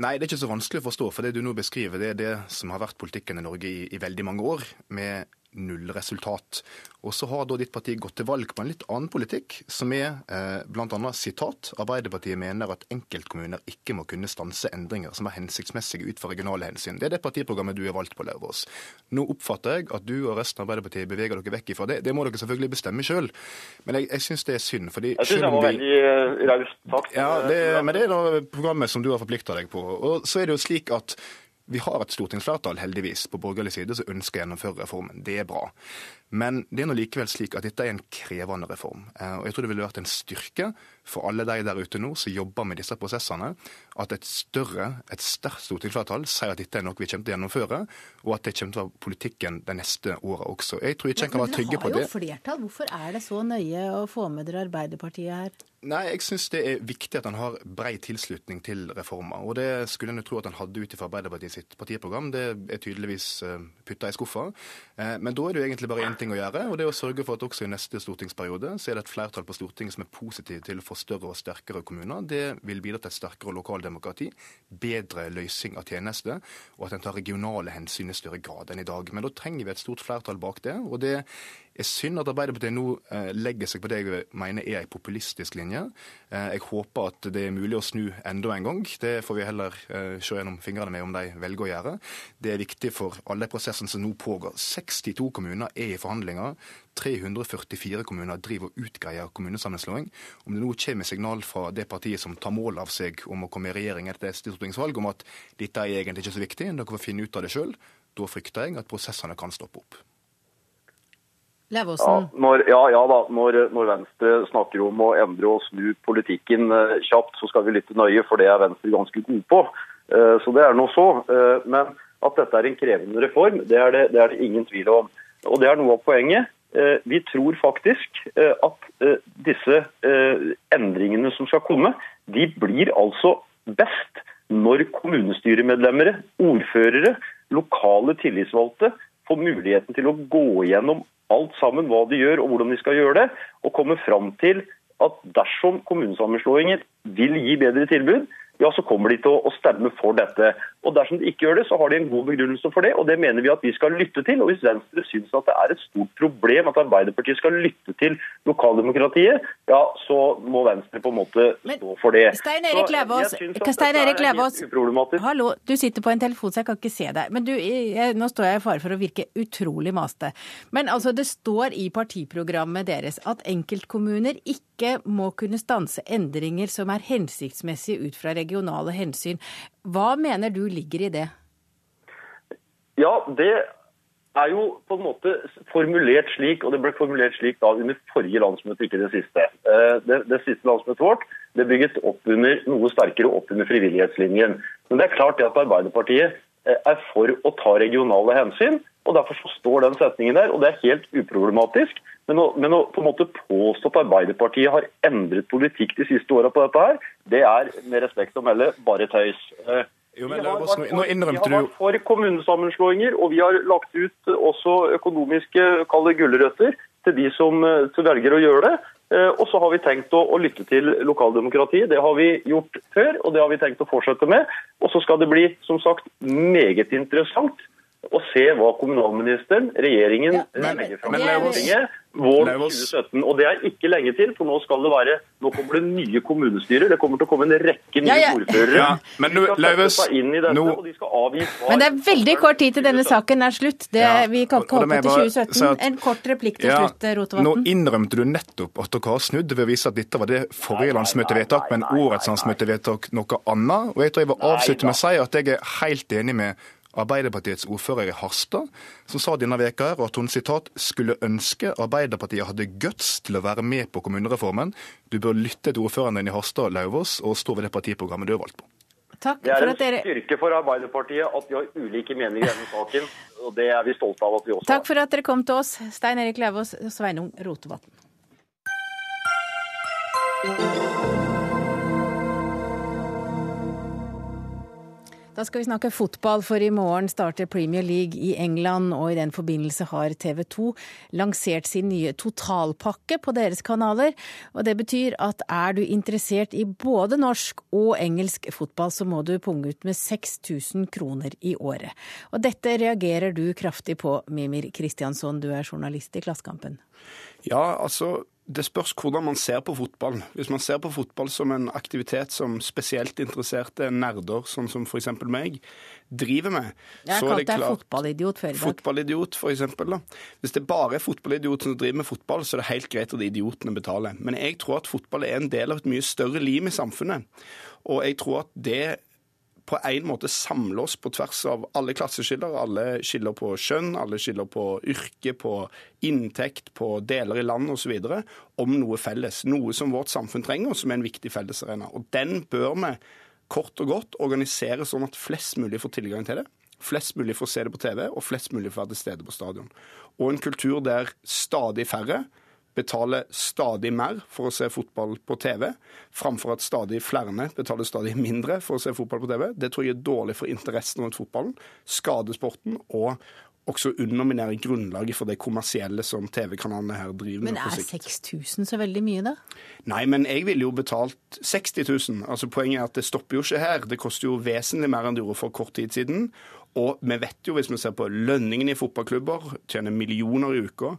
Nei, det er ikke så vanskelig å forstå. For det du nå beskriver, det er det som har vært politikken i Norge i, i veldig mange år. Med null resultat. Og så har da ditt parti gått til valg på en litt annen politikk, som er eh, bl.a. sitat Arbeiderpartiet mener at enkeltkommuner ikke må kunne stanse endringer som er hensiktsmessige ut fra regionale hensyn. Det er det partiprogrammet du er valgt på, Lauvås. Nå oppfatter jeg at du og resten av Arbeiderpartiet beveger dere vekk ifra det. Det må dere selvfølgelig bestemme sjøl, men jeg, jeg syns det er synd. fordi Jeg syns det var veldig uh, raust sagt. Ja, det, men det er da programmet som du har forplikta deg på. Og så er det jo slik at vi har et stortingsflertall, heldigvis, på borgerlig side som ønsker å gjennomføre reformen. Det er bra. Men det er nå likevel slik at dette er en krevende reform. Eh, og jeg tror det ville vært en styrke for alle de der ute nå som jobber med disse prosessene, at et større, et sterkt stortingsflertall sier at dette er noe vi kommer til å gjennomføre, og at det kommer til å være politikken de neste åra også. Jeg tror ikke en kan være trygge på det. Men dere har jo flertall. Hvorfor er det så nøye å få med dere Arbeiderpartiet her? Nei, jeg syns det er viktig at han har brei tilslutning til reformer. Og det skulle en jo tro at han hadde ut ifra Arbeiderpartiet sitt partiprogram. Det er tydeligvis eh, putta i skuffa. Eh, men da er det jo egentlig bare én ting å gjøre, og det er å sørge for at også i neste stortingsperiode så er det et flertall på Stortinget som er positiv til å få større og sterkere kommuner. Det vil bidra til et sterkere lokaldemokrati, bedre løsning av tjenester, og at en tar regionale hensyn i større grad enn i dag. Men da trenger vi et stort flertall bak det. og det er synd at Arbeiderpartiet nå eh, legger seg på det jeg mener er en populistisk linje. Eh, jeg håper at det er mulig å snu enda en gang. Det får vi heller eh, se gjennom fingrene med om de velger å gjøre. Det er viktig for alle prosessene som nå pågår. 62 kommuner er i forhandlinger. 344 kommuner driver og utgreier kommunesammenslåing. Om det nå kommer signal fra det partiet som tar mål av seg om å komme i regjering etter stortingsvalg, om at dette er egentlig ikke så viktig, dere får finne ut av det sjøl, da frykter jeg at prosessene kan stoppe opp. Levåsen? Ja, ja, ja da. Når, når, Venstre snakker om å endre og snu politikken eh, kjapt, så skal vi lytte nøye, for det er Venstre ganske god på. Eh, så det er nå så. Eh, men at dette er en krevende reform, det er det, det er det, ingen tvil om. Og det er noe av poenget. Eh, vi tror faktisk eh, at eh, disse endringene som skal komme, de blir altså best når kommunestyremedlemmer, ordførere, lokale tillitsvalgte får muligheten til å gå gjennom alt sammen, hva de gjør og hvordan de skal gjøre det, og komme fram til at dersom kommunesammenslåinger vil gi bedre tilbud, ja, så kommer de til å stemme for dette. Og Dersom de ikke gjør det, så har de en god begrunnelse for det, og det mener vi at vi skal lytte til. Og Hvis Venstre syns at det er et stort problem at Arbeiderpartiet skal lytte til lokaldemokratiet, ja, så må Venstre på en måte stå for det. Stein Erik Levås, Stein Erik Levås hallo, du sitter på en telefon, så jeg kan ikke se deg. Men du, jeg, nå står jeg i fare for å virke utrolig maste. Men altså, det står i partiprogrammet deres at enkeltkommuner ikke må kunne stanse endringer som er hensiktsmessige ut fra regionale hensyn. Hva mener du ligger i det? Ja, det er jo på en måte formulert slik, og det ble formulert slik da under forrige landsmøte, ikke det siste. Eh, det, det siste landsmøtet vårt det bygget opp under, noe sterkere opp under frivillighetslinjen. Men det er klart det at Arbeiderpartiet eh, er for å ta regionale hensyn. Og Derfor så står den setningen der, og det er helt uproblematisk. Men å, men å, på en måte påstå at Arbeiderpartiet har endret politikk de siste åra på dette, her, det er med respekt å melde bare tøys. Eh, jo, men, vi har, vært, for, vi har vært for kommunesammenslåinger, og vi har lagt ut også økonomiske kalde gulrøtter til de som, som, velger å gjøre det. Eh, og så har vi tenkt å, å lytte til lokaldemokratiet. Det har vi gjort før, og det har vi tenkt å fortsette med. Og så skal det bli som sagt meget interessant og se hva kommunalministeren, regjeringen, legger fram men i Lauvås- Stortinget våren 2017. Og det er ikke lenge til, for nå skal det være Nå kommer det nye kommunestyrer. Det kommer til å komme en rekke nye Ja, ja. ordførere. Ja, men de nå, i dette, svar. Men det er veldig kort tid til denne saken er slutt. Det, Ja, vi kan ikke holde på til 2017. at- En kort replikk til Ja, slutt, Nå innrømte du nettopp at dere har snudd ved å vise at dette var det forrige landsmøtevedtak, men årets landsmøtevedtak noe annet. Og jeg tror jeg vil avslutte med å si at jeg er helt enig med Arbeiderpartiets ordfører i Harstad, som sa denne veka her at hun citat, skulle ønske Arbeiderpartiet hadde guts til å være med på kommunereformen. Du bør lytte til ordføreren din i Harstad, Lauvås, og stå ved det partiprogrammet du har valgt på. Takk Det er en dere styrke for Arbeiderpartiet at vi har ulike meninger i denne saken, og det er vi stolte av at vi også har. Takk for at dere kom til oss, Stein Erik Lauvås og Sveinung Rotevatn. Da skal vi snakke fotball, for i morgen starter Premier League i England, og i den forbindelse har TV 2 lansert sin nye totalpakke på deres kanaler. Og det betyr at er du interessert i både norsk og engelsk fotball, så må du punge ut med 6000 kroner i året. Og dette reagerer du kraftig på, Mimir Kristiansson, du er journalist i Klassekampen. Ja, altså det spørs hvordan man ser på fotball. Hvis man ser på fotball som en aktivitet som spesielt interesserte nerder, sånn som f.eks. meg, driver med Jeg så er Jeg det deg klart- fotballidiot før i dag. Fotballidiot, eksempel. Hvis det bare er fotballidiot som driver med fotball, så er det helt greit at idiotene betaler. Men jeg tror at fotball er en del av et mye større lim i samfunnet. Og jeg tror at det på en måte samle oss på tvers av alle klasseskiller. Alle skiller på kjønn, alle skiller på yrke, på inntekt, på deler i land osv. om noe felles. Noe som vårt samfunn trenger, og som er en viktig fellesarena. Og den bør vi kort og godt organisere sånn at flest mulig får tilgang til det. Flest mulig får se det på TV, og flest mulig får være til stede på stadion. Og en kultur der stadig færre betaler stadig mer for å se fotball på TV, framfor at stadig flere betaler stadig mindre for å se fotball på TV. Det tror jeg er dårlig for interessen rundt fotballen, skadesporten og også underminere grunnlaget for det kommersielle som TV-kanalene her driver Men med på er sikt. 6000 så veldig mye, da? Nei, men jeg ville jo betalt 60 000. Altså, poenget er at det stopper jo ikke her. Det koster jo vesentlig mer enn det gjorde for kort tid siden. Og vi vet jo, hvis vi ser på lønningene i fotballklubber, tjener millioner i uka.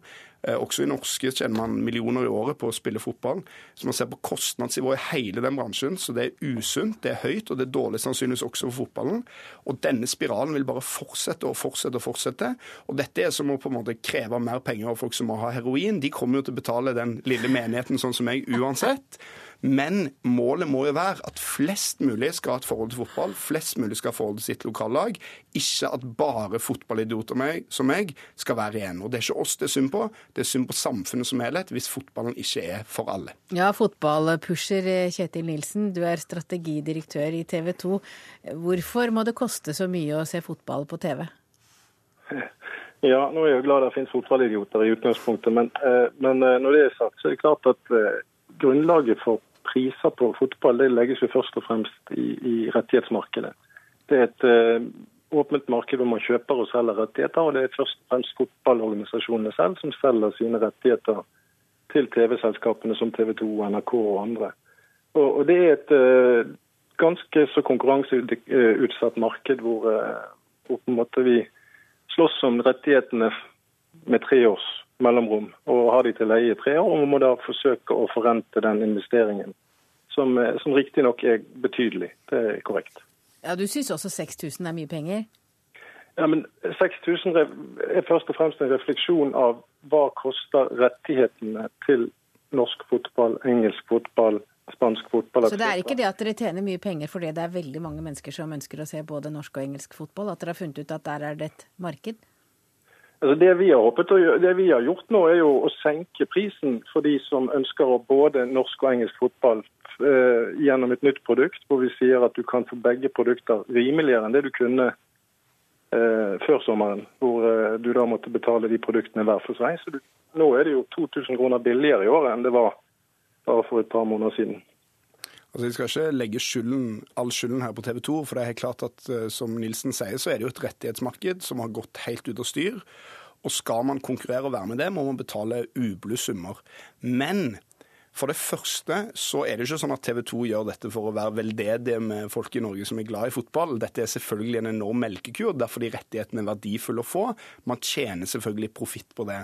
Eh, også i norske tjener man millioner i året på å spille fotball. Så man ser på kostnadsnivået i hele den bransjen, så det er usunt, det er høyt, og det er dårlig sannsynligvis også for fotballen. Og denne spiralen vil bare fortsette og fortsette og fortsette. Og dette er som å på en måte kreve mer penger av folk som må ha heroin. De kommer jo til å betale den lille menigheten sånn som meg uansett. Men målet må jo være at flest mulig skal ha et forhold til fotball, flest mulig skal ha forhold til sitt lokallag. Ikke at bare fotballidioter som meg skal være igjen. Og det er ikke oss det er synd på, det er synd på samfunnet som helhet hvis fotballen ikke er for alle. Ja, fotballpusher eh, Kjetil Nilsen, du er strategidirektør i TV 2. Hvorfor må det koste så mye å se fotball på TV? Ja, nå er jeg jo glad det finnes fotballidioter i utgangspunktet, men, eh, men eh, når det er sagt, så er det klart at grunnlaget for priser på fotball det legges jo først og fremst i, i rettighetsmarkedet. Det er et uh, åpent marked hvor man kjøper og selger rettigheter, og det er først og fremst fotballorganisasjonene selv som selger sine rettigheter til TV-selskapene som TV 2, NRK og andre. Og, og det er et uh, ganske så konkurranseutsatt marked hvor, uh, hvor vi slåss om rettighetene med tre års mellomrom, og har de til leie i tre år, og må da forsøke å forrente den investeringen, som, eh, som riktignok er betydelig. Det er korrekt. Ja, Du syns også 6000 er mye penger? Ja, men 6000 er først og fremst en refleksjon av hva koster rettighetene til norsk fotball, engelsk fotball, spansk fotball. Så det er ikke det at dere tjener mye penger fordi det er veldig mange mennesker som ønsker å se både norsk og engelsk fotball, at dere har funnet ut at der er det et marked? Altså det, vi gjøre, det vi har gjort nå, er jo å senke prisen for de som ønsker å både norsk og engelsk fotball eh, gjennom et nytt produkt, hvor vi sier at du kan få begge produkter rimeligere enn det du kunne eh, før sommeren, hvor eh, du da måtte betale de produktene hver for seg. Så du, nå er det jo 2000 kroner billigere i året enn det var bare for et par måneder siden. Altså, Jeg skal ikke legge skylden, all skylden her på TV 2, for det er helt klart at eh, som Nilsen sier, så er det jo et rettighetsmarked som har gått helt ut av styr. Og skal man konkurrere og være med det, må man betale ublu summer. Men For det første så er det ikke sånn at TV 2 gjør dette for å være veldedige med folk i Norge som er glad i fotball. Dette er selvfølgelig en enorm melkekur, derfor de rettighetene er verdifulle å få. Man tjener selvfølgelig profitt på det.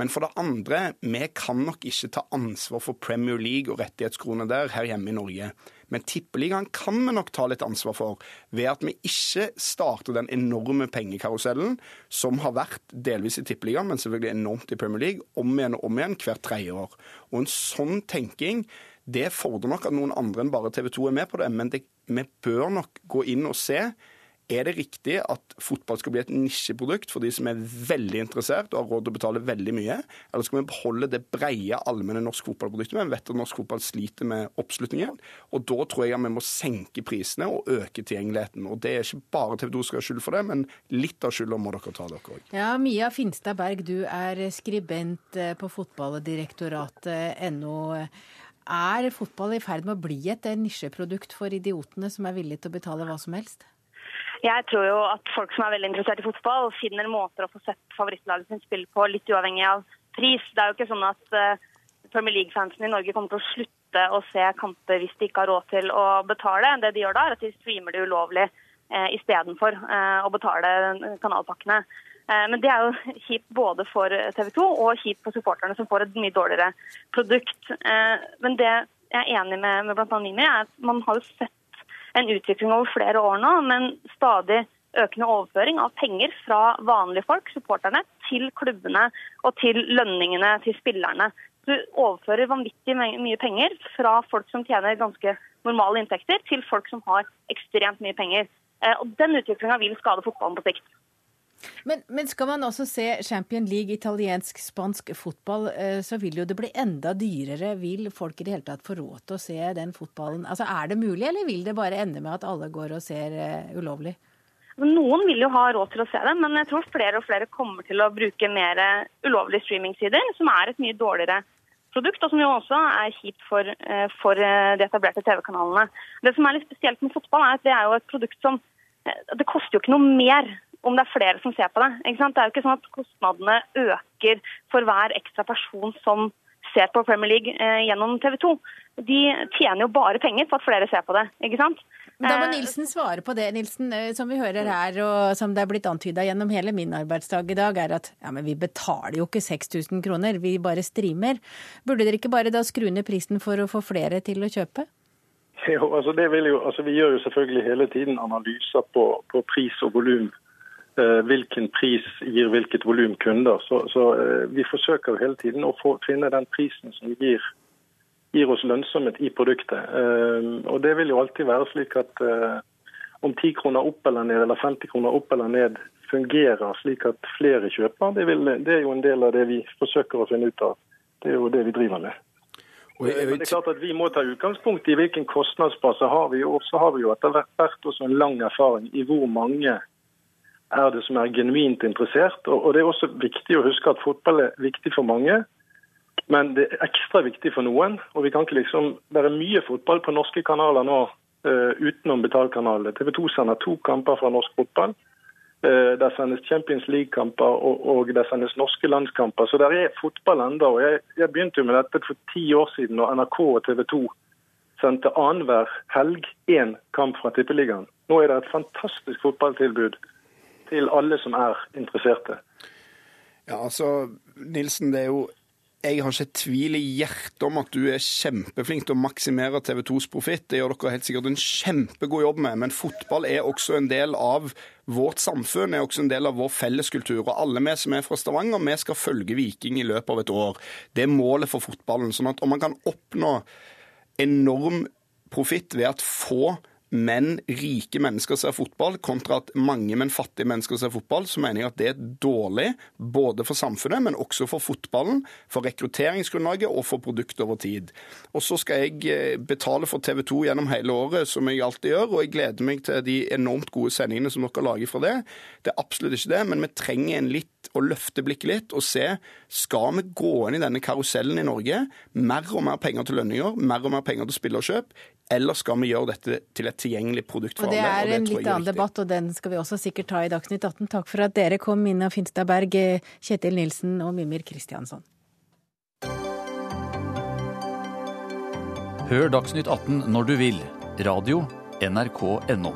Men for det andre, vi kan nok ikke ta ansvar for Premier League og rettighetskroner der her hjemme i Norge. Men Tippeligaen kan vi nok ta litt ansvar for, ved at vi ikke starter den enorme pengekarusellen som har vært delvis i Tippeligaen, men selvfølgelig enormt i Premier League, om igjen og om igjen hvert tredje år. Og en sånn tenking det fordrer nok at noen andre enn bare TV 2 er med på det, men det, vi bør nok gå inn og se er det riktig at fotball skal bli et nisjeprodukt for de som er veldig interessert og har råd til å betale veldig mye? Eller skal vi beholde det breie, allmenne norsk fotballproduktet? Vi vet at norsk fotball sliter med oppslutningen. Og da tror jeg at vi må senke prisene og øke tilgjengeligheten. Og det er ikke bare TV 2 som skal ha skyld for det, men litt av skylda må dere ta, dere òg. Ja, Mia Finstad Berg, du er skribent eh, på fotballdirektoratet.no. Er fotball i ferd med å bli et nisjeprodukt for idiotene som er villige til å betale hva som helst? Jeg tror jo at folk som er veldig interessert i fotball, finner måter å få sett favorittlaget sin spille på, litt uavhengig av pris. Det er jo ikke sånn at uh, Premier League-fansen i Norge kommer til å slutte å se kamper hvis de ikke har råd til å betale. Det de gjør da, er at de streamer det ulovlig uh, istedenfor uh, å betale kanalpakkene. Uh, men det er jo kjipt både for TV 2 og kjipt for supporterne, som får et mye dårligere produkt. Men det jeg er enig med, med bl.a. Mimi, er at man har jo sett en utvikling over flere år nå, men stadig økende overføring av penger fra vanlige folk, supporterne, til klubbene og til lønningene til spillerne. Du overfører vanvittig mye penger fra folk som tjener ganske normale inntekter, til folk som har ekstremt mye penger. Eh, og Den utviklinga vil skade fotballen på sikt. Men, men, skal man også se Champion League, italiensk, spansk fotball, eh, så vil jo det bli enda dyrere. Vil folk i det hele tatt få råd til å se den fotballen? Altså, Er det mulig, eller vil det bare ende med at alle går og ser uh, ulovlig? Noen vil jo ha råd til å se det, men jeg tror flere og flere kommer til å bruke mer ulovlige streamingsider, som er et mye dårligere produkt, og som jo også er kjipt for, for de etablerte TV-kanalene. Det som er litt spesielt med fotball, er at det er jo et produkt som Det koster jo ikke noe mer om det er flere som ser på det. Det er jo ikke sånn at kostnadene øker for hver ekstra person som ser på Premier League eh, gjennom TV 2. De tjener jo bare penger på at flere ser på det, ikke sant? Da må eh, Nilsen svare på det, Nilsen. Eh, som vi hører her, og som det er blitt antyda gjennom hele min arbeidsdag i dag, er at ja, men vi betaler jo ikke 6000 kroner, vi bare streamer. Burde dere ikke bare da skru ned prisen for å få flere til å kjøpe? Jo, altså det vil jo, altså Vi gjør jo selvfølgelig hele tiden analyser på, på pris og volum hvilken pris gir hvilket volum kunder. Så, så eh, vi forsøker hele tiden å få, finne den prisen som gir, gir, oss lønnsomhet i produktet. Eh, og det vil jo alltid være slik at om 10 kroner opp eller ned, eller 50 kroner opp eller ned, fungerer slik at flere kjøper, det, vil, det er jo en del av det vi forsøker å finne ut av. Det er jo det vi driver med. Men det er klart at Vi må ta utgangspunkt i hvilken kostnadsbase har vi, og så har vi jo etter hvert også en lang erfaring i hvor mange er det som er genuint interessert. Og Det er også viktig å huske at fotball er viktig for mange, men det er ekstra viktig for noen. og vi kan ikke liksom, er mye fotball på norske kanaler nå uh, utenom betalkanalene. TV 2 sender to kamper fra norsk fotball. Uh, der sendes Champions League-kamper og, og der sendes norske landskamper. Så der er fotball og jeg, jeg begynte jo med dette for ti år siden, når NRK og TV 2 sendte annenhver helg én kamp fra Tippeligaen. Nå er det et fantastisk fotballtilbud til alle som er interesserte. Ja, altså, Nilsen, det er jo jeg har ikke tvil i hjertet om at du er kjempeflink til å maksimere TV 2s profitt. Det gjør dere helt sikkert en kjempegod jobb med. Men fotball er også en del av vårt samfunn, er også en del av vår felleskultur. Og alle vi som er fra Stavanger, vi skal følge Viking i løpet av et år. Det er målet for fotballen. sånn at om man kan oppnå enorm profitt ved at få men rike mennesker ser fotball, kontra at mange, men fattige mennesker ser fotball, så mener jeg at det er dårlig både for samfunnet, men også for fotballen, for rekrutteringsgrunnlaget og for produktet over tid. Og så skal jeg eh, betale for TV 2 gjennom hele året, som jeg alltid gjør, og jeg gleder meg til de enormt gode sendingene som dere lager fra det. Det er absolutt ikke det, men vi trenger en litt å løfte blikket litt og se skal vi gå inn i denne karusellen i Norge. Mer og mer penger til lønninger, mer og mer penger til spillerkjøp. Eller skal vi gjøre dette til et tilgjengelig produkt for alle? Det er alle, en litt annen debatt, og den skal vi også sikkert ta i Dagsnytt 18. Takk for at dere kom, Minna Finstad Berg, Kjetil Nilsen og Mimir Kristiansson. Hør Dagsnytt 18 når du vil. Radio NRK.no.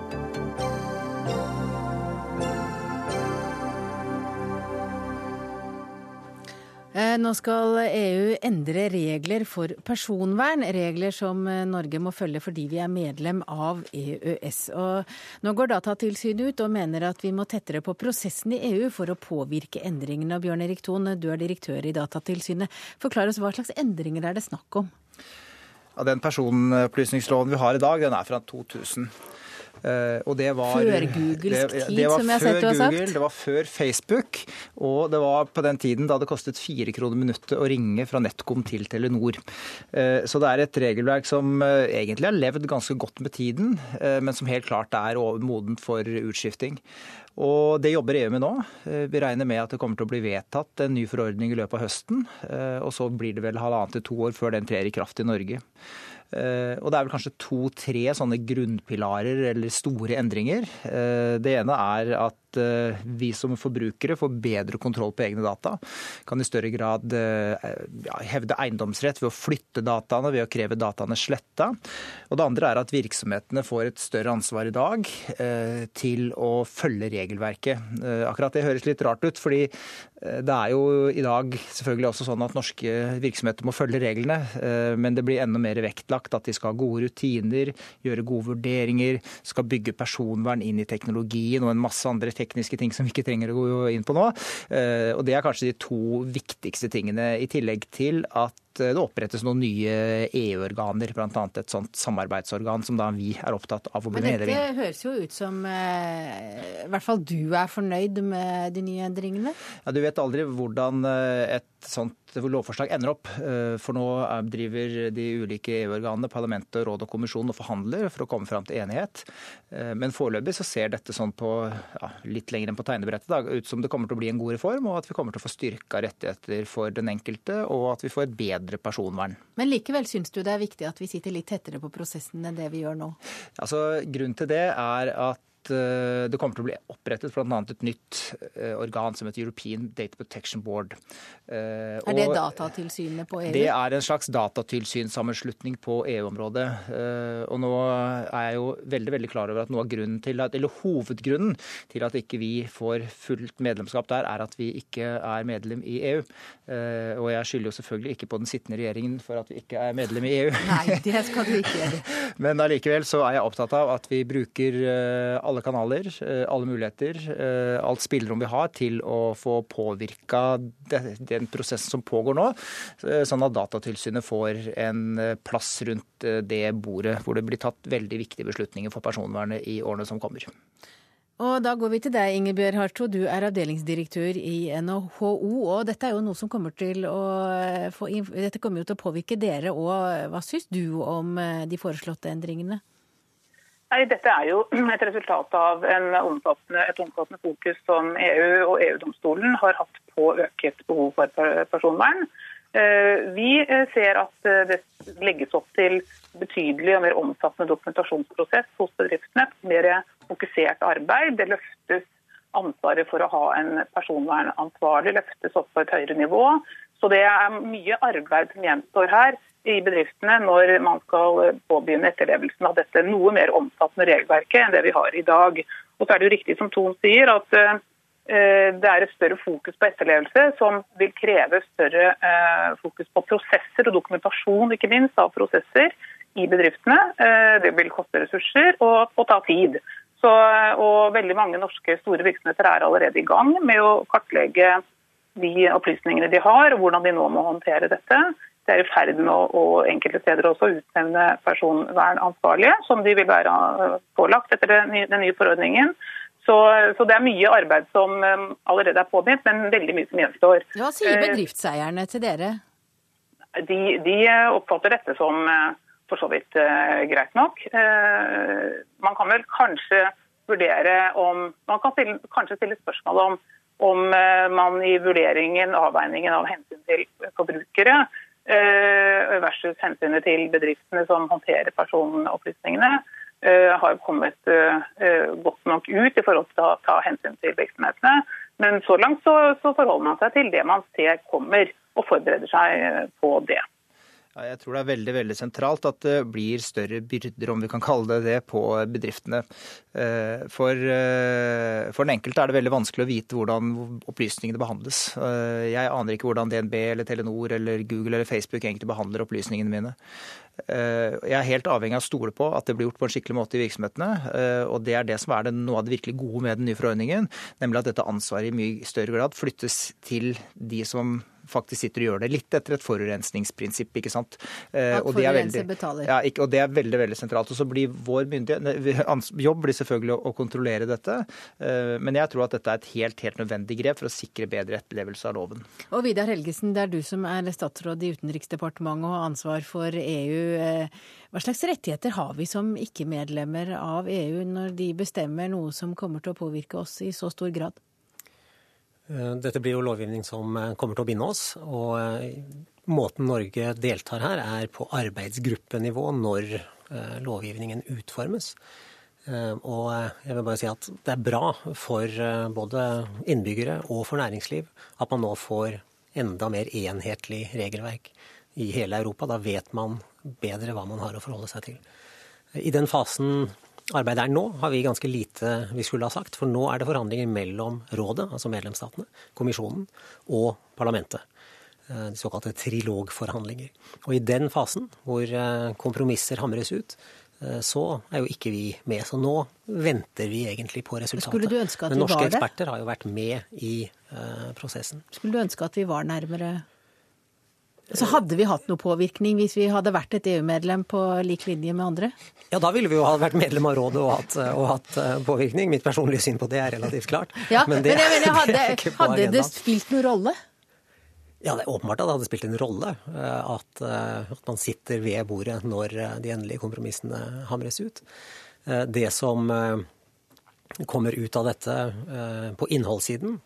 nå skal EU endre regler for personvern, regler som eh, Norge må følge fordi vi er medlem av EØS. Og nå går Datatilsynet ut og mener at vi må tettere på prosessen i EU for å påvirke endringene. Bjørn Erik Thon, du er direktør i Datatilsynet. Forklar oss hva slags endringer er det snakk om? Ja, den personopplysningsloven vi har i dag, den er fra 2000. Uh, og det var, før Googles tid, det som jeg har sett du har sagt? Google, det var før Facebook, og det var på den tiden da det kostet fire kroner minuttet å ringe fra NetCom til Telenor. Uh, så det er et regelverk som uh, egentlig har levd ganske godt med tiden, men som helt klart er modent for utskifting. Og Det jobber EU med nå. Vi regner med at det kommer til å bli vedtatt en ny forordning i løpet av høsten. Og så blir det vel halvannet til to år før den trer i kraft i Norge. Eh, og det er vel kanskje to-tre sånne grunnpilarer eller store endringer. Eh, det ene er at Eh, vi som forbrukere får bedre kontroll på egne data. Kan i større grad eh, hevde eiendomsrett ved å flytte dataene, ved å kreve dataene sletta. Og det andre er at virksomhetene får et større ansvar i dag eh, til å følge regelverket. Akkurat det høres litt rart ut, fordi det er jo i dag selvfølgelig også sånn at norske virksomheter må følge reglene, men det blir enda mer vektlagt at de skal ha gode rutiner, gjøre gode vurderinger, skal bygge personvern inn i teknologien og en masse andre ting tekniske ting som vi ikke trenger å gå inn på nå. Eh, og Det er kanskje de to viktigste tingene, i tillegg til at det opprettes noen nye EU-organer, bl.a. et sånt samarbeidsorgan som da vi er opptatt av å bli medlem i. Men dette høres jo ut som eh, i hvert fall du er fornøyd med de nye endringene? Ja, Du vet aldri hvordan eh, et sånt lovforslag ender opp. Eh, for nå driver de ulike EU-organene, parlamentet, råd og kommisjonen og forhandler for å komme fram til enighet. Men foreløpig så ser dette sånn på ja, litt lenger enn på tegnebrettet da, ut som det kommer til å bli en god reform, og at vi kommer til å få styrka rettigheter for den enkelte, og at vi får et bedre bedre personvern. Men likevel syns du det er viktig at vi sitter litt tettere på prosessen enn det vi gjør nå? Altså, Grunnen til det er at det kommer til å bli opprettet bl.a. et nytt eh, organ som heter European Data Protection Board. Eh, er det Datatilsynet på EU? Det er en slags datatilsynssammenslutning på EU-området. Og nå er jeg jo veldig veldig klar over at noe av grunnen til at, eller hovedgrunnen til at ikke vi får fullt medlemskap der, er at vi ikke er medlem i EU. Og jeg skylder jo selvfølgelig ikke på den sittende regjeringen for at vi ikke er medlem i EU. Nei, det skal du ikke gjøre. Men allikevel så er jeg opptatt av at vi bruker alle alle kanaler, eh, alle muligheter, eh, alt spillerom vi har til å få påvirka den prosessen som pågår nå, eh, sånn at Datatilsynet får en plass rundt det bordet hvor det blir tatt veldig viktige beslutninger for personvernet i årene som kommer. Og da går vi til deg, Ingebjørg Harto. Du er avdelingsdirektør i NHO. Og dette er jo noe som kommer til å få, kommer til å påvirke dere. òg. hva syns du om de foreslåtte endringene? Nei, Dette er jo et resultat av omfattende, et omfattende fokus som EU og EU-domstolen har hatt på øket behov for personvern. Eh, vi eh, ser at eh, det legges opp til betydelig og mer omfattende dokumentasjonsprosess hos bedriftene. Mer fokusert arbeid. Det løftes ansvaret for å ha en personvernansvarlig løftes opp på et høyere nivå. Så det er mye arbeid som gjenstår her i bedriftene når man skal påbegynne etterlevelsen av dette noe mer omfattende regelverket enn det vi har i dag. Og så er det jo riktig som Thon sier, at uh, det er et større fokus på etterlevelse, som vil kreve større uh, fokus på prosesser og dokumentasjon ikke minst av prosesser i bedriftene. Uh, det vil koste ressurser og, og ta tid. Så, og veldig mange norske store virksomheter er allerede i gang med å kartlegge de opplysningene de har, og hvordan de nå må håndtere dette det er i ferd med å, og enkelte steder også utnevne personvernansvarlige, som de vil være eh, pålagt etter den nye, den nye forordningen. Så, så, det er mye arbeid som um, allerede er påbegynt, men veldig mye som gjenstår. Hva sier bedriftseierne til dere? De, de oppfatter dette som for så vidt greit nok. Man kan vel kanskje vurdere om Man kan stille, kanskje stille spørsmål om om man i vurderingen, avveiningen av hensyn til forbrukere, Eh, versus hensynet til bedriftene som håndterer personopplysningene, eh, har kommet eh, godt nok ut i forhold til å ta hensyn til virksomhetene. Men så langt så forholder man seg til det man ser kommer, og forbereder seg på det. Ja, jeg tror det er veldig veldig sentralt at det blir større byrder, om vi kan kalle det det, på bedriftene. Eh, for, eh, for den enkelte er det veldig vanskelig å vite hvordan opplysningene behandles. Eh, jeg aner ikke hvordan DNB eller Telenor eller Google eller Facebook egentlig behandler opplysningene mine. Jeg er helt avhengig av å stole på at det blir gjort på en skikkelig måte i virksomhetene. Og det er det som er det, noe av det virkelig gode med den nye forordningen. Nemlig at dette ansvaret i mye større grad flyttes til de som faktisk sitter og gjør det. Litt etter et forurensningsprinsipp, ikke sant. Eh, at forurenser betaler. Ja, og det er veldig veldig sentralt. Og så blir vår jobb blir selvfølgelig å, kontrollere dette. Eh, men jeg tror at dette er et helt, helt nødvendig grep for å sikre bedre etterlevelse av loven. Og Vidar Helgesen, det er du som er statsråd i Utenriksdepartementet og har ansvar for EU. Eh, hva slags rettigheter har vi som ikke-medlemmer av EU når de bestemmer noe som kommer til å påvirke oss i så stor grad? Eh, dette blir jo lovgivning som eh, kommer til å binde oss. Og eh, måten Norge deltar her, er på arbeidsgruppenivå når lovgivningen utformes. Og jeg vil bare si at det er bra for både innbyggere og for næringsliv at man nå får enda mer enhetlig regelverk i hele Europa. Da vet man bedre hva man har å forholde seg til. I den fasen arbeidet er nå, har vi ganske lite vi skulle ha sagt. For nå er det forhandlinger mellom rådet, altså medlemsstatene, kommisjonen og parlamentet. Eh, de såkalte trilogforhandlinger. Og i den fasen, hvor eh, kompromisser hamres ut, eh, så er jo ikke vi med. Så nå venter vi egentlig på resultatet. Men norske eksperter har jo vært med i prosessen. Skulle du ønske at vi var nærmere så hadde vi hatt noe påvirkning hvis vi hadde vært et EU-medlem på lik linje med andre? Ja, da ville vi jo ha vært medlem av rådet og hatt, og hatt eh, påvirkning. Mitt personlige syn på det er relativt klart. Ja, men, det, men jeg mener, hadde, hadde det spilt noen rolle? Ja, det er åpenbart at det hadde spilt en rolle eh, at, eh, at man sitter ved bordet når de endelige kompromissene hamres ut. Det som kommer ut av dette på innholdssiden,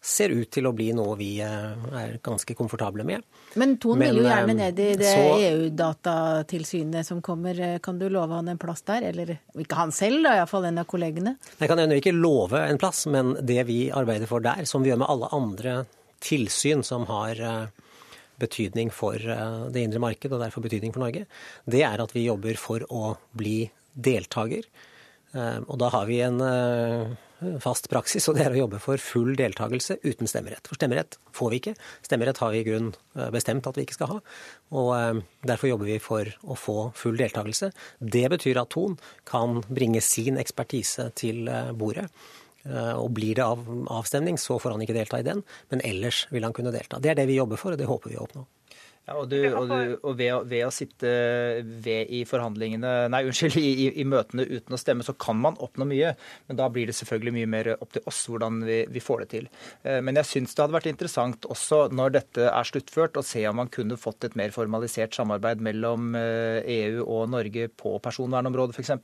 ser ut til å bli noe vi eh, er ganske komfortable med. Men Ton vil jo gjerne eh, ned i det EU-datatilsynet som kommer. Kan du love han en plass der? Eller ikke han selv, da, iallfall en av kollegene? Jeg kan ennå ikke love en plass, men det vi arbeider for der, som vi gjør med alle andre tilsyn som har eh, betydning for det indre marked, og derfor betydning for Norge, det er at vi jobber for å bli deltaker. Og da har vi en fast praksis, og det er å jobbe for full deltakelse uten stemmerett. For stemmerett får vi ikke. Stemmerett har vi i grunn eh, bestemt at vi ikke skal ha. Og eh, derfor jobber vi for å få full deltakelse. Det betyr at Thon kan bringe sin ekspertise til eh, bordet. Og blir det av, avstemning, så får han ikke delta i den, men ellers vil han kunne delta. Det er det vi jobber for, og det håper vi å oppnå. Ja, og, du, og, du, og ved, ved, å sitte ved i forhandlingene, nei, unnskyld, i, i, møtene uten å stemme, så kan man oppnå mye. Men da blir det selvfølgelig mye mer opp til oss hvordan vi, vi får det til. Eh, men jeg syns det hadde vært interessant også når dette er sluttført, å se om man kunne fått et mer formalisert samarbeid mellom EU eh, e og Norge på personvernområdet, f.eks.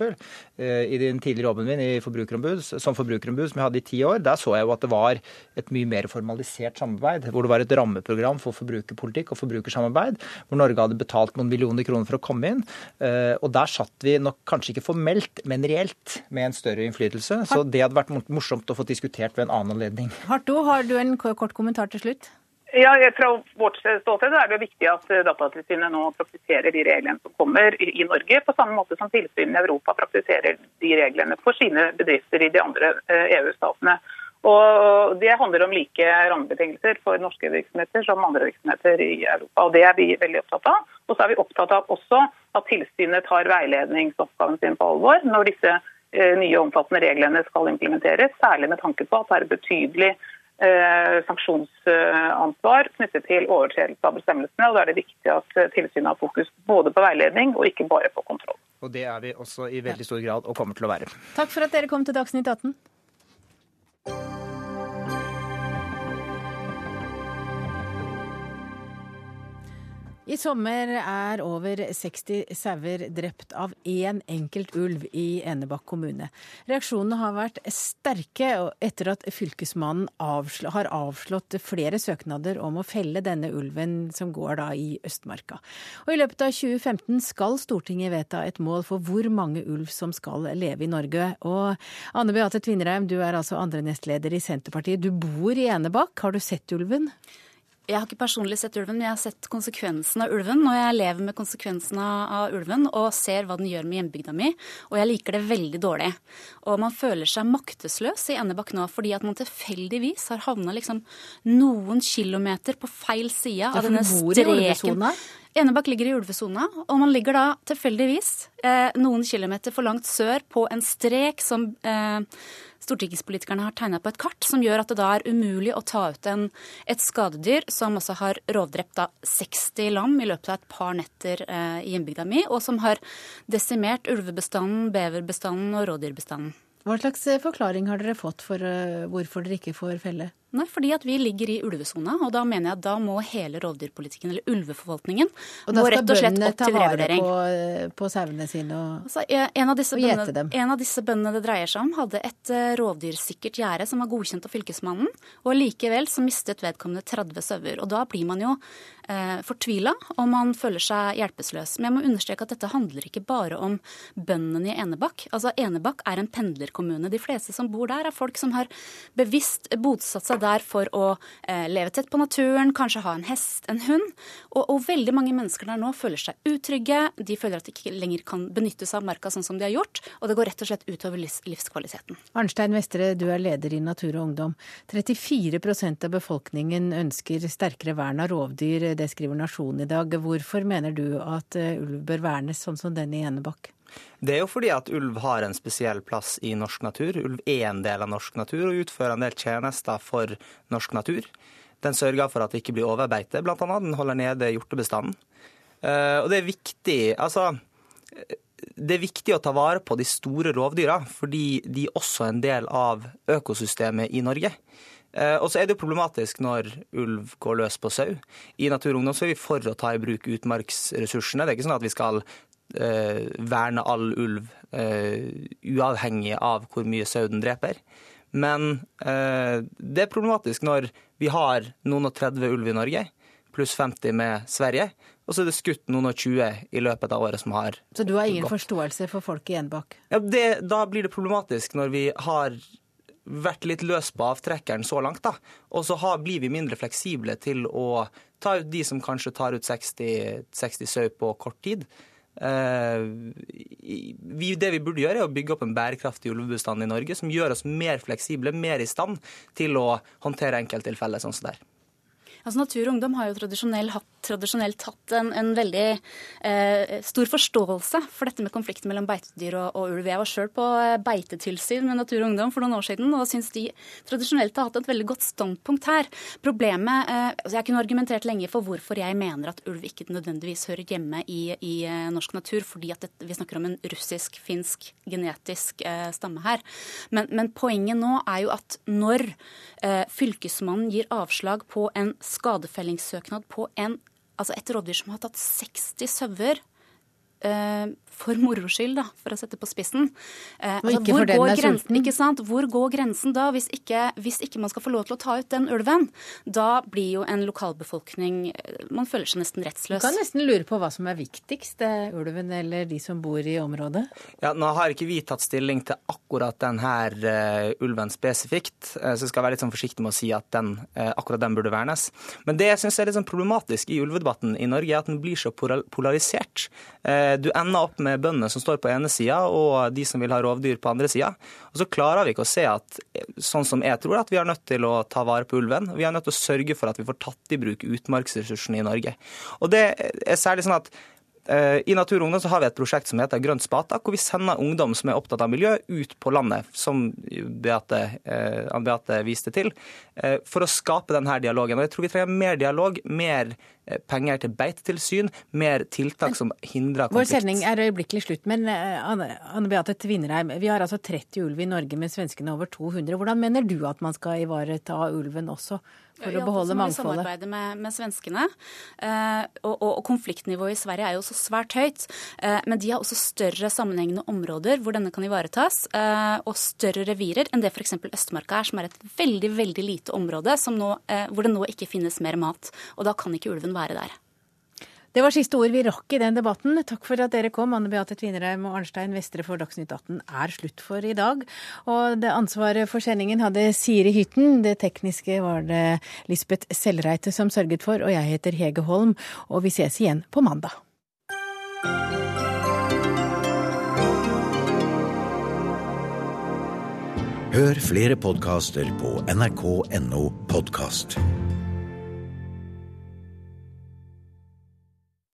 Eh, I den tidligere jobben min i forbrukerombud, som forbrukerombud, som jeg hadde i ti år, der så jeg jo at det var et mye mer formalisert samarbeid, hvor det var et rammeprogram for forbrukerpolitikk og forbrukersamarbeid samarbeid, hvor Norge hadde betalt noen millioner kroner for å komme inn. Eh, og der satt vi nok kanskje ikke formelt, men reelt med en større innflytelse. Så det hadde vært morsomt å få diskutert ved en annen anledning. Harto, har du en kort kommentar til slutt? Ja, Fra vårt ståsted er det viktig at eh, Datatilsynet nå praktiserer de reglene som kommer i Norge, på samme måte som tilsynene i Europa praktiserer de reglene for sine bedrifter i de andre EU-statene. Eh, og Det handler om like rammebetingelser for norske virksomheter som andre virksomheter i Europa. og Det er vi veldig opptatt av. Og så er vi opptatt av også at tilsynet tar veiledningsoppgaven sin på alvor når disse eh, nye omfattende reglene skal implementeres, særlig med tanke på at det er et betydelig eh, sanksjonsansvar knyttet til overtredelse av bestemmelsene. og Da er det viktig at tilsynet har fokus både på veiledning og ikke bare på kontroll. Og Det er vi også i veldig stor grad og kommer til å være. Takk for at dere kom til Dagsnytt 18. I sommer er over 60 sauer drept av én enkelt ulv i Enebakk kommune. Reaksjonene har vært sterke etter at Fylkesmannen avslå, har avslått flere søknader om å felle denne ulven som går da i Østmarka. Og I løpet av 2015 skal Stortinget vedta et mål for hvor mange ulv som skal leve i Norge. Og Anne Beate Tvinnereim, du er altså andre nestleder i Senterpartiet. Du bor i Enebakk. Har du sett ulven? Jeg har ikke personlig sett ulven, men jeg har sett konsekvensen av ulven. Og jeg lever med konsekvensen av ulven og ser hva den gjør med hjembygda mi. Og jeg liker det veldig dårlig. Og man føler seg maktesløs i Endebakk nå fordi at man tilfeldigvis har havna liksom noen kilometer på feil side av denne streken. Enebakk ligger i ulvesona, og man ligger da tilfeldigvis eh, noen kilometer for langt sør på en strek som eh, stortingspolitikerne har tegna på et kart, som gjør at det da er umulig å ta ut en, et skadedyr som også har rovdrept da 60 lam i løpet av et par netter eh, i hjembygda mi, og som har desimert ulvebestanden, beverbestanden og rådyrbestanden. Hva slags eh, forklaring har dere fått for uh, hvorfor dere ikke får felle? Nei, fordi at vi ligger i ulvesona, og da mener jeg at da må hele rovdyrpolitikken, eller ulveforvaltningen, må rett og slett opp til revurdering. Og da skal bøndene ta vare på, på sauene sine og, altså, en, av og gjete dem? En av disse bøndene det dreier seg om, hadde et uh, rovdyrsikkert gjerde som var godkjent av Fylkesmannen, og likevel så mistet vedkommende 30 sauer. Og da blir man jo uh, fortvila, og man føler seg hjelpeløs. Men jeg må understreke at dette handler ikke bare om bøndene i Enebakk. Altså, Enebakk er en pendlerkommune. De fleste som bor der, er folk som har bevisst bosatt seg der der for å eh, leve tett på naturen, kanskje ha en hest, en hund. Og, og, veldig mange mennesker der nå føler seg utrygge. De føler at de ikke lenger kan benytte seg av marka sånn som de har gjort. Og det går rett og slett utover livs, livskvaliteten. Arnstein Vestre, du er leder i Natur og Ungdom. 34% av befolkningen ønsker sterkere vern av rovdyr. Det skriver Nasjonen i dag. Hvorfor mener du at eh, ulv bør vernes sånn som den i Enebakk? Det er jo fordi at ulv har en spesiell plass i norsk natur. Ulv er en del av norsk natur og utfører en del tjenester for norsk natur. Den sørger for at det ikke blir overbeite, bl.a. Den holder nede hjortebestanden. Eh, og det er viktig altså, det er viktig å ta vare på de store rovdyra, fordi de også er en del av økosystemet i Norge. Eh, og så er det jo problematisk når ulv går løs på sau. I Natur og Ungdom er vi for å ta i bruk utmarksressursene. Det er ikke sånn at vi skal eh, verne all ulv eh, uavhengig av hvor mye sau den dreper. Men eh, det er problematisk når vi har noen og 30 ulv i Norge, pluss 50 med Sverige, og så er det skutt noen og 20 i løpet av året som har Så du har ingen gått. forståelse for folk i Enebakk? Ja, det, da blir det problematisk når vi har vært litt løs på avtrekkeren så langt, da. Og så har, blir vi mindre fleksible til å ta ut de som kanskje tar ut 60, 60 sau på kort tid. Eh, vi, det vi burde gjøre, er å bygge opp en bærekraftig ulvebestand i Norge som gjør oss mer fleksible, mer i stand til å håndtere enkelttilfeller sånn som det er. Altså Natur og Ungdom har jo tradisjonelt hatt tradisjonelt hatt en, en veldig eh, stor forståelse for dette med konflikten mellom beitedyr og, og ulv. Jeg var sjøl på eh, beitetilsyn med Natur og Ungdom for noen år siden, og syns de tradisjonelt har hatt et veldig godt standpunkt her. Problemet eh, altså Jeg kunne argumentert lenge for hvorfor jeg mener at ulv ikke nødvendigvis hører hjemme i, i eh, norsk natur, fordi at det, vi snakker om en russisk-finsk genetisk eh, stamme her. Men, men, poenget nå er jo at når eh, Fylkesmannen gir avslag på en skadefellingssøknad på en altså et rovdyr som har tatt 60 sauer uh, for moro skyld, da, for å sette på spissen. Eh, altså, hvor, går grensen, ikke sant? hvor går grensen da, hvis ikke, hvis ikke, man skal få lov til å ta ut den ulven? Da blir jo en lokalbefolkning eh, Man føler seg nesten rettsløs. Du kan nesten lure på hva som er viktigst, ulven eller de som bor i området? Ja, Nå har ikke vi tatt stilling til akkurat denne uh, ulven spesifikt, uh, så jeg skal være litt sånn forsiktig med å si at den, uh, akkurat den burde vernes. Men det jeg syns er litt sånn problematisk i ulvedebatten i Norge, er at den blir så polarisert. Du ender opp med med bøndene som står på ene sida, og de som vil ha rovdyr på andre sida. Og så klarer vi ikke å se at, sånn som jeg tror, at vi er nødt til å ta vare på ulven. Vi er nødt til å sørge for at vi får tatt i bruk utmarksressursene i Norge. Og det er særlig sånn at I Natur og Ungdom så har vi et prosjekt som heter Grønt spata, hvor vi sender ungdom som er opptatt av miljø, ut på landet, som Beate, eh, Beate viste til, eh, for å skape denne dialogen. Og jeg tror vi trenger mer dialog, mer penger til beitetilsyn, mer tiltak som hindrer konflikt. Vår sending er øyeblikkelig slutt, men Anne Beate Tvinnereim, vi har altså 30 ulv i Norge, med svenskene over 200. Hvordan mener du at man skal ivareta ulven også? For ja, å beholde mangfoldet. Vi samarbeider med, med svenskene. Eh, og, og, og, konfliktnivået i Sverige er jo også svært høyt. Eh, men de har også større sammenhengende områder hvor denne kan ivaretas. Eh, og større revirer enn det f.eks. Østmarka er, som er et veldig veldig lite område nå, eh, hvor det nå ikke finnes mer mat. Og da kan ikke ulven være der. Det var siste ord vi rakk i den debatten. Takk for at dere kom. Anne Beate Tvinereim og Arnstein Vestre for Dagsnytt 18 er slutt for i dag. Og det ansvaret for sendingen hadde Siri Hytten. Det tekniske var det Lisbeth Sellreite som sørget for, og jeg heter Hege Holm. Og vi ses igjen på mandag. Hør flere podkaster på nrk.no podkast.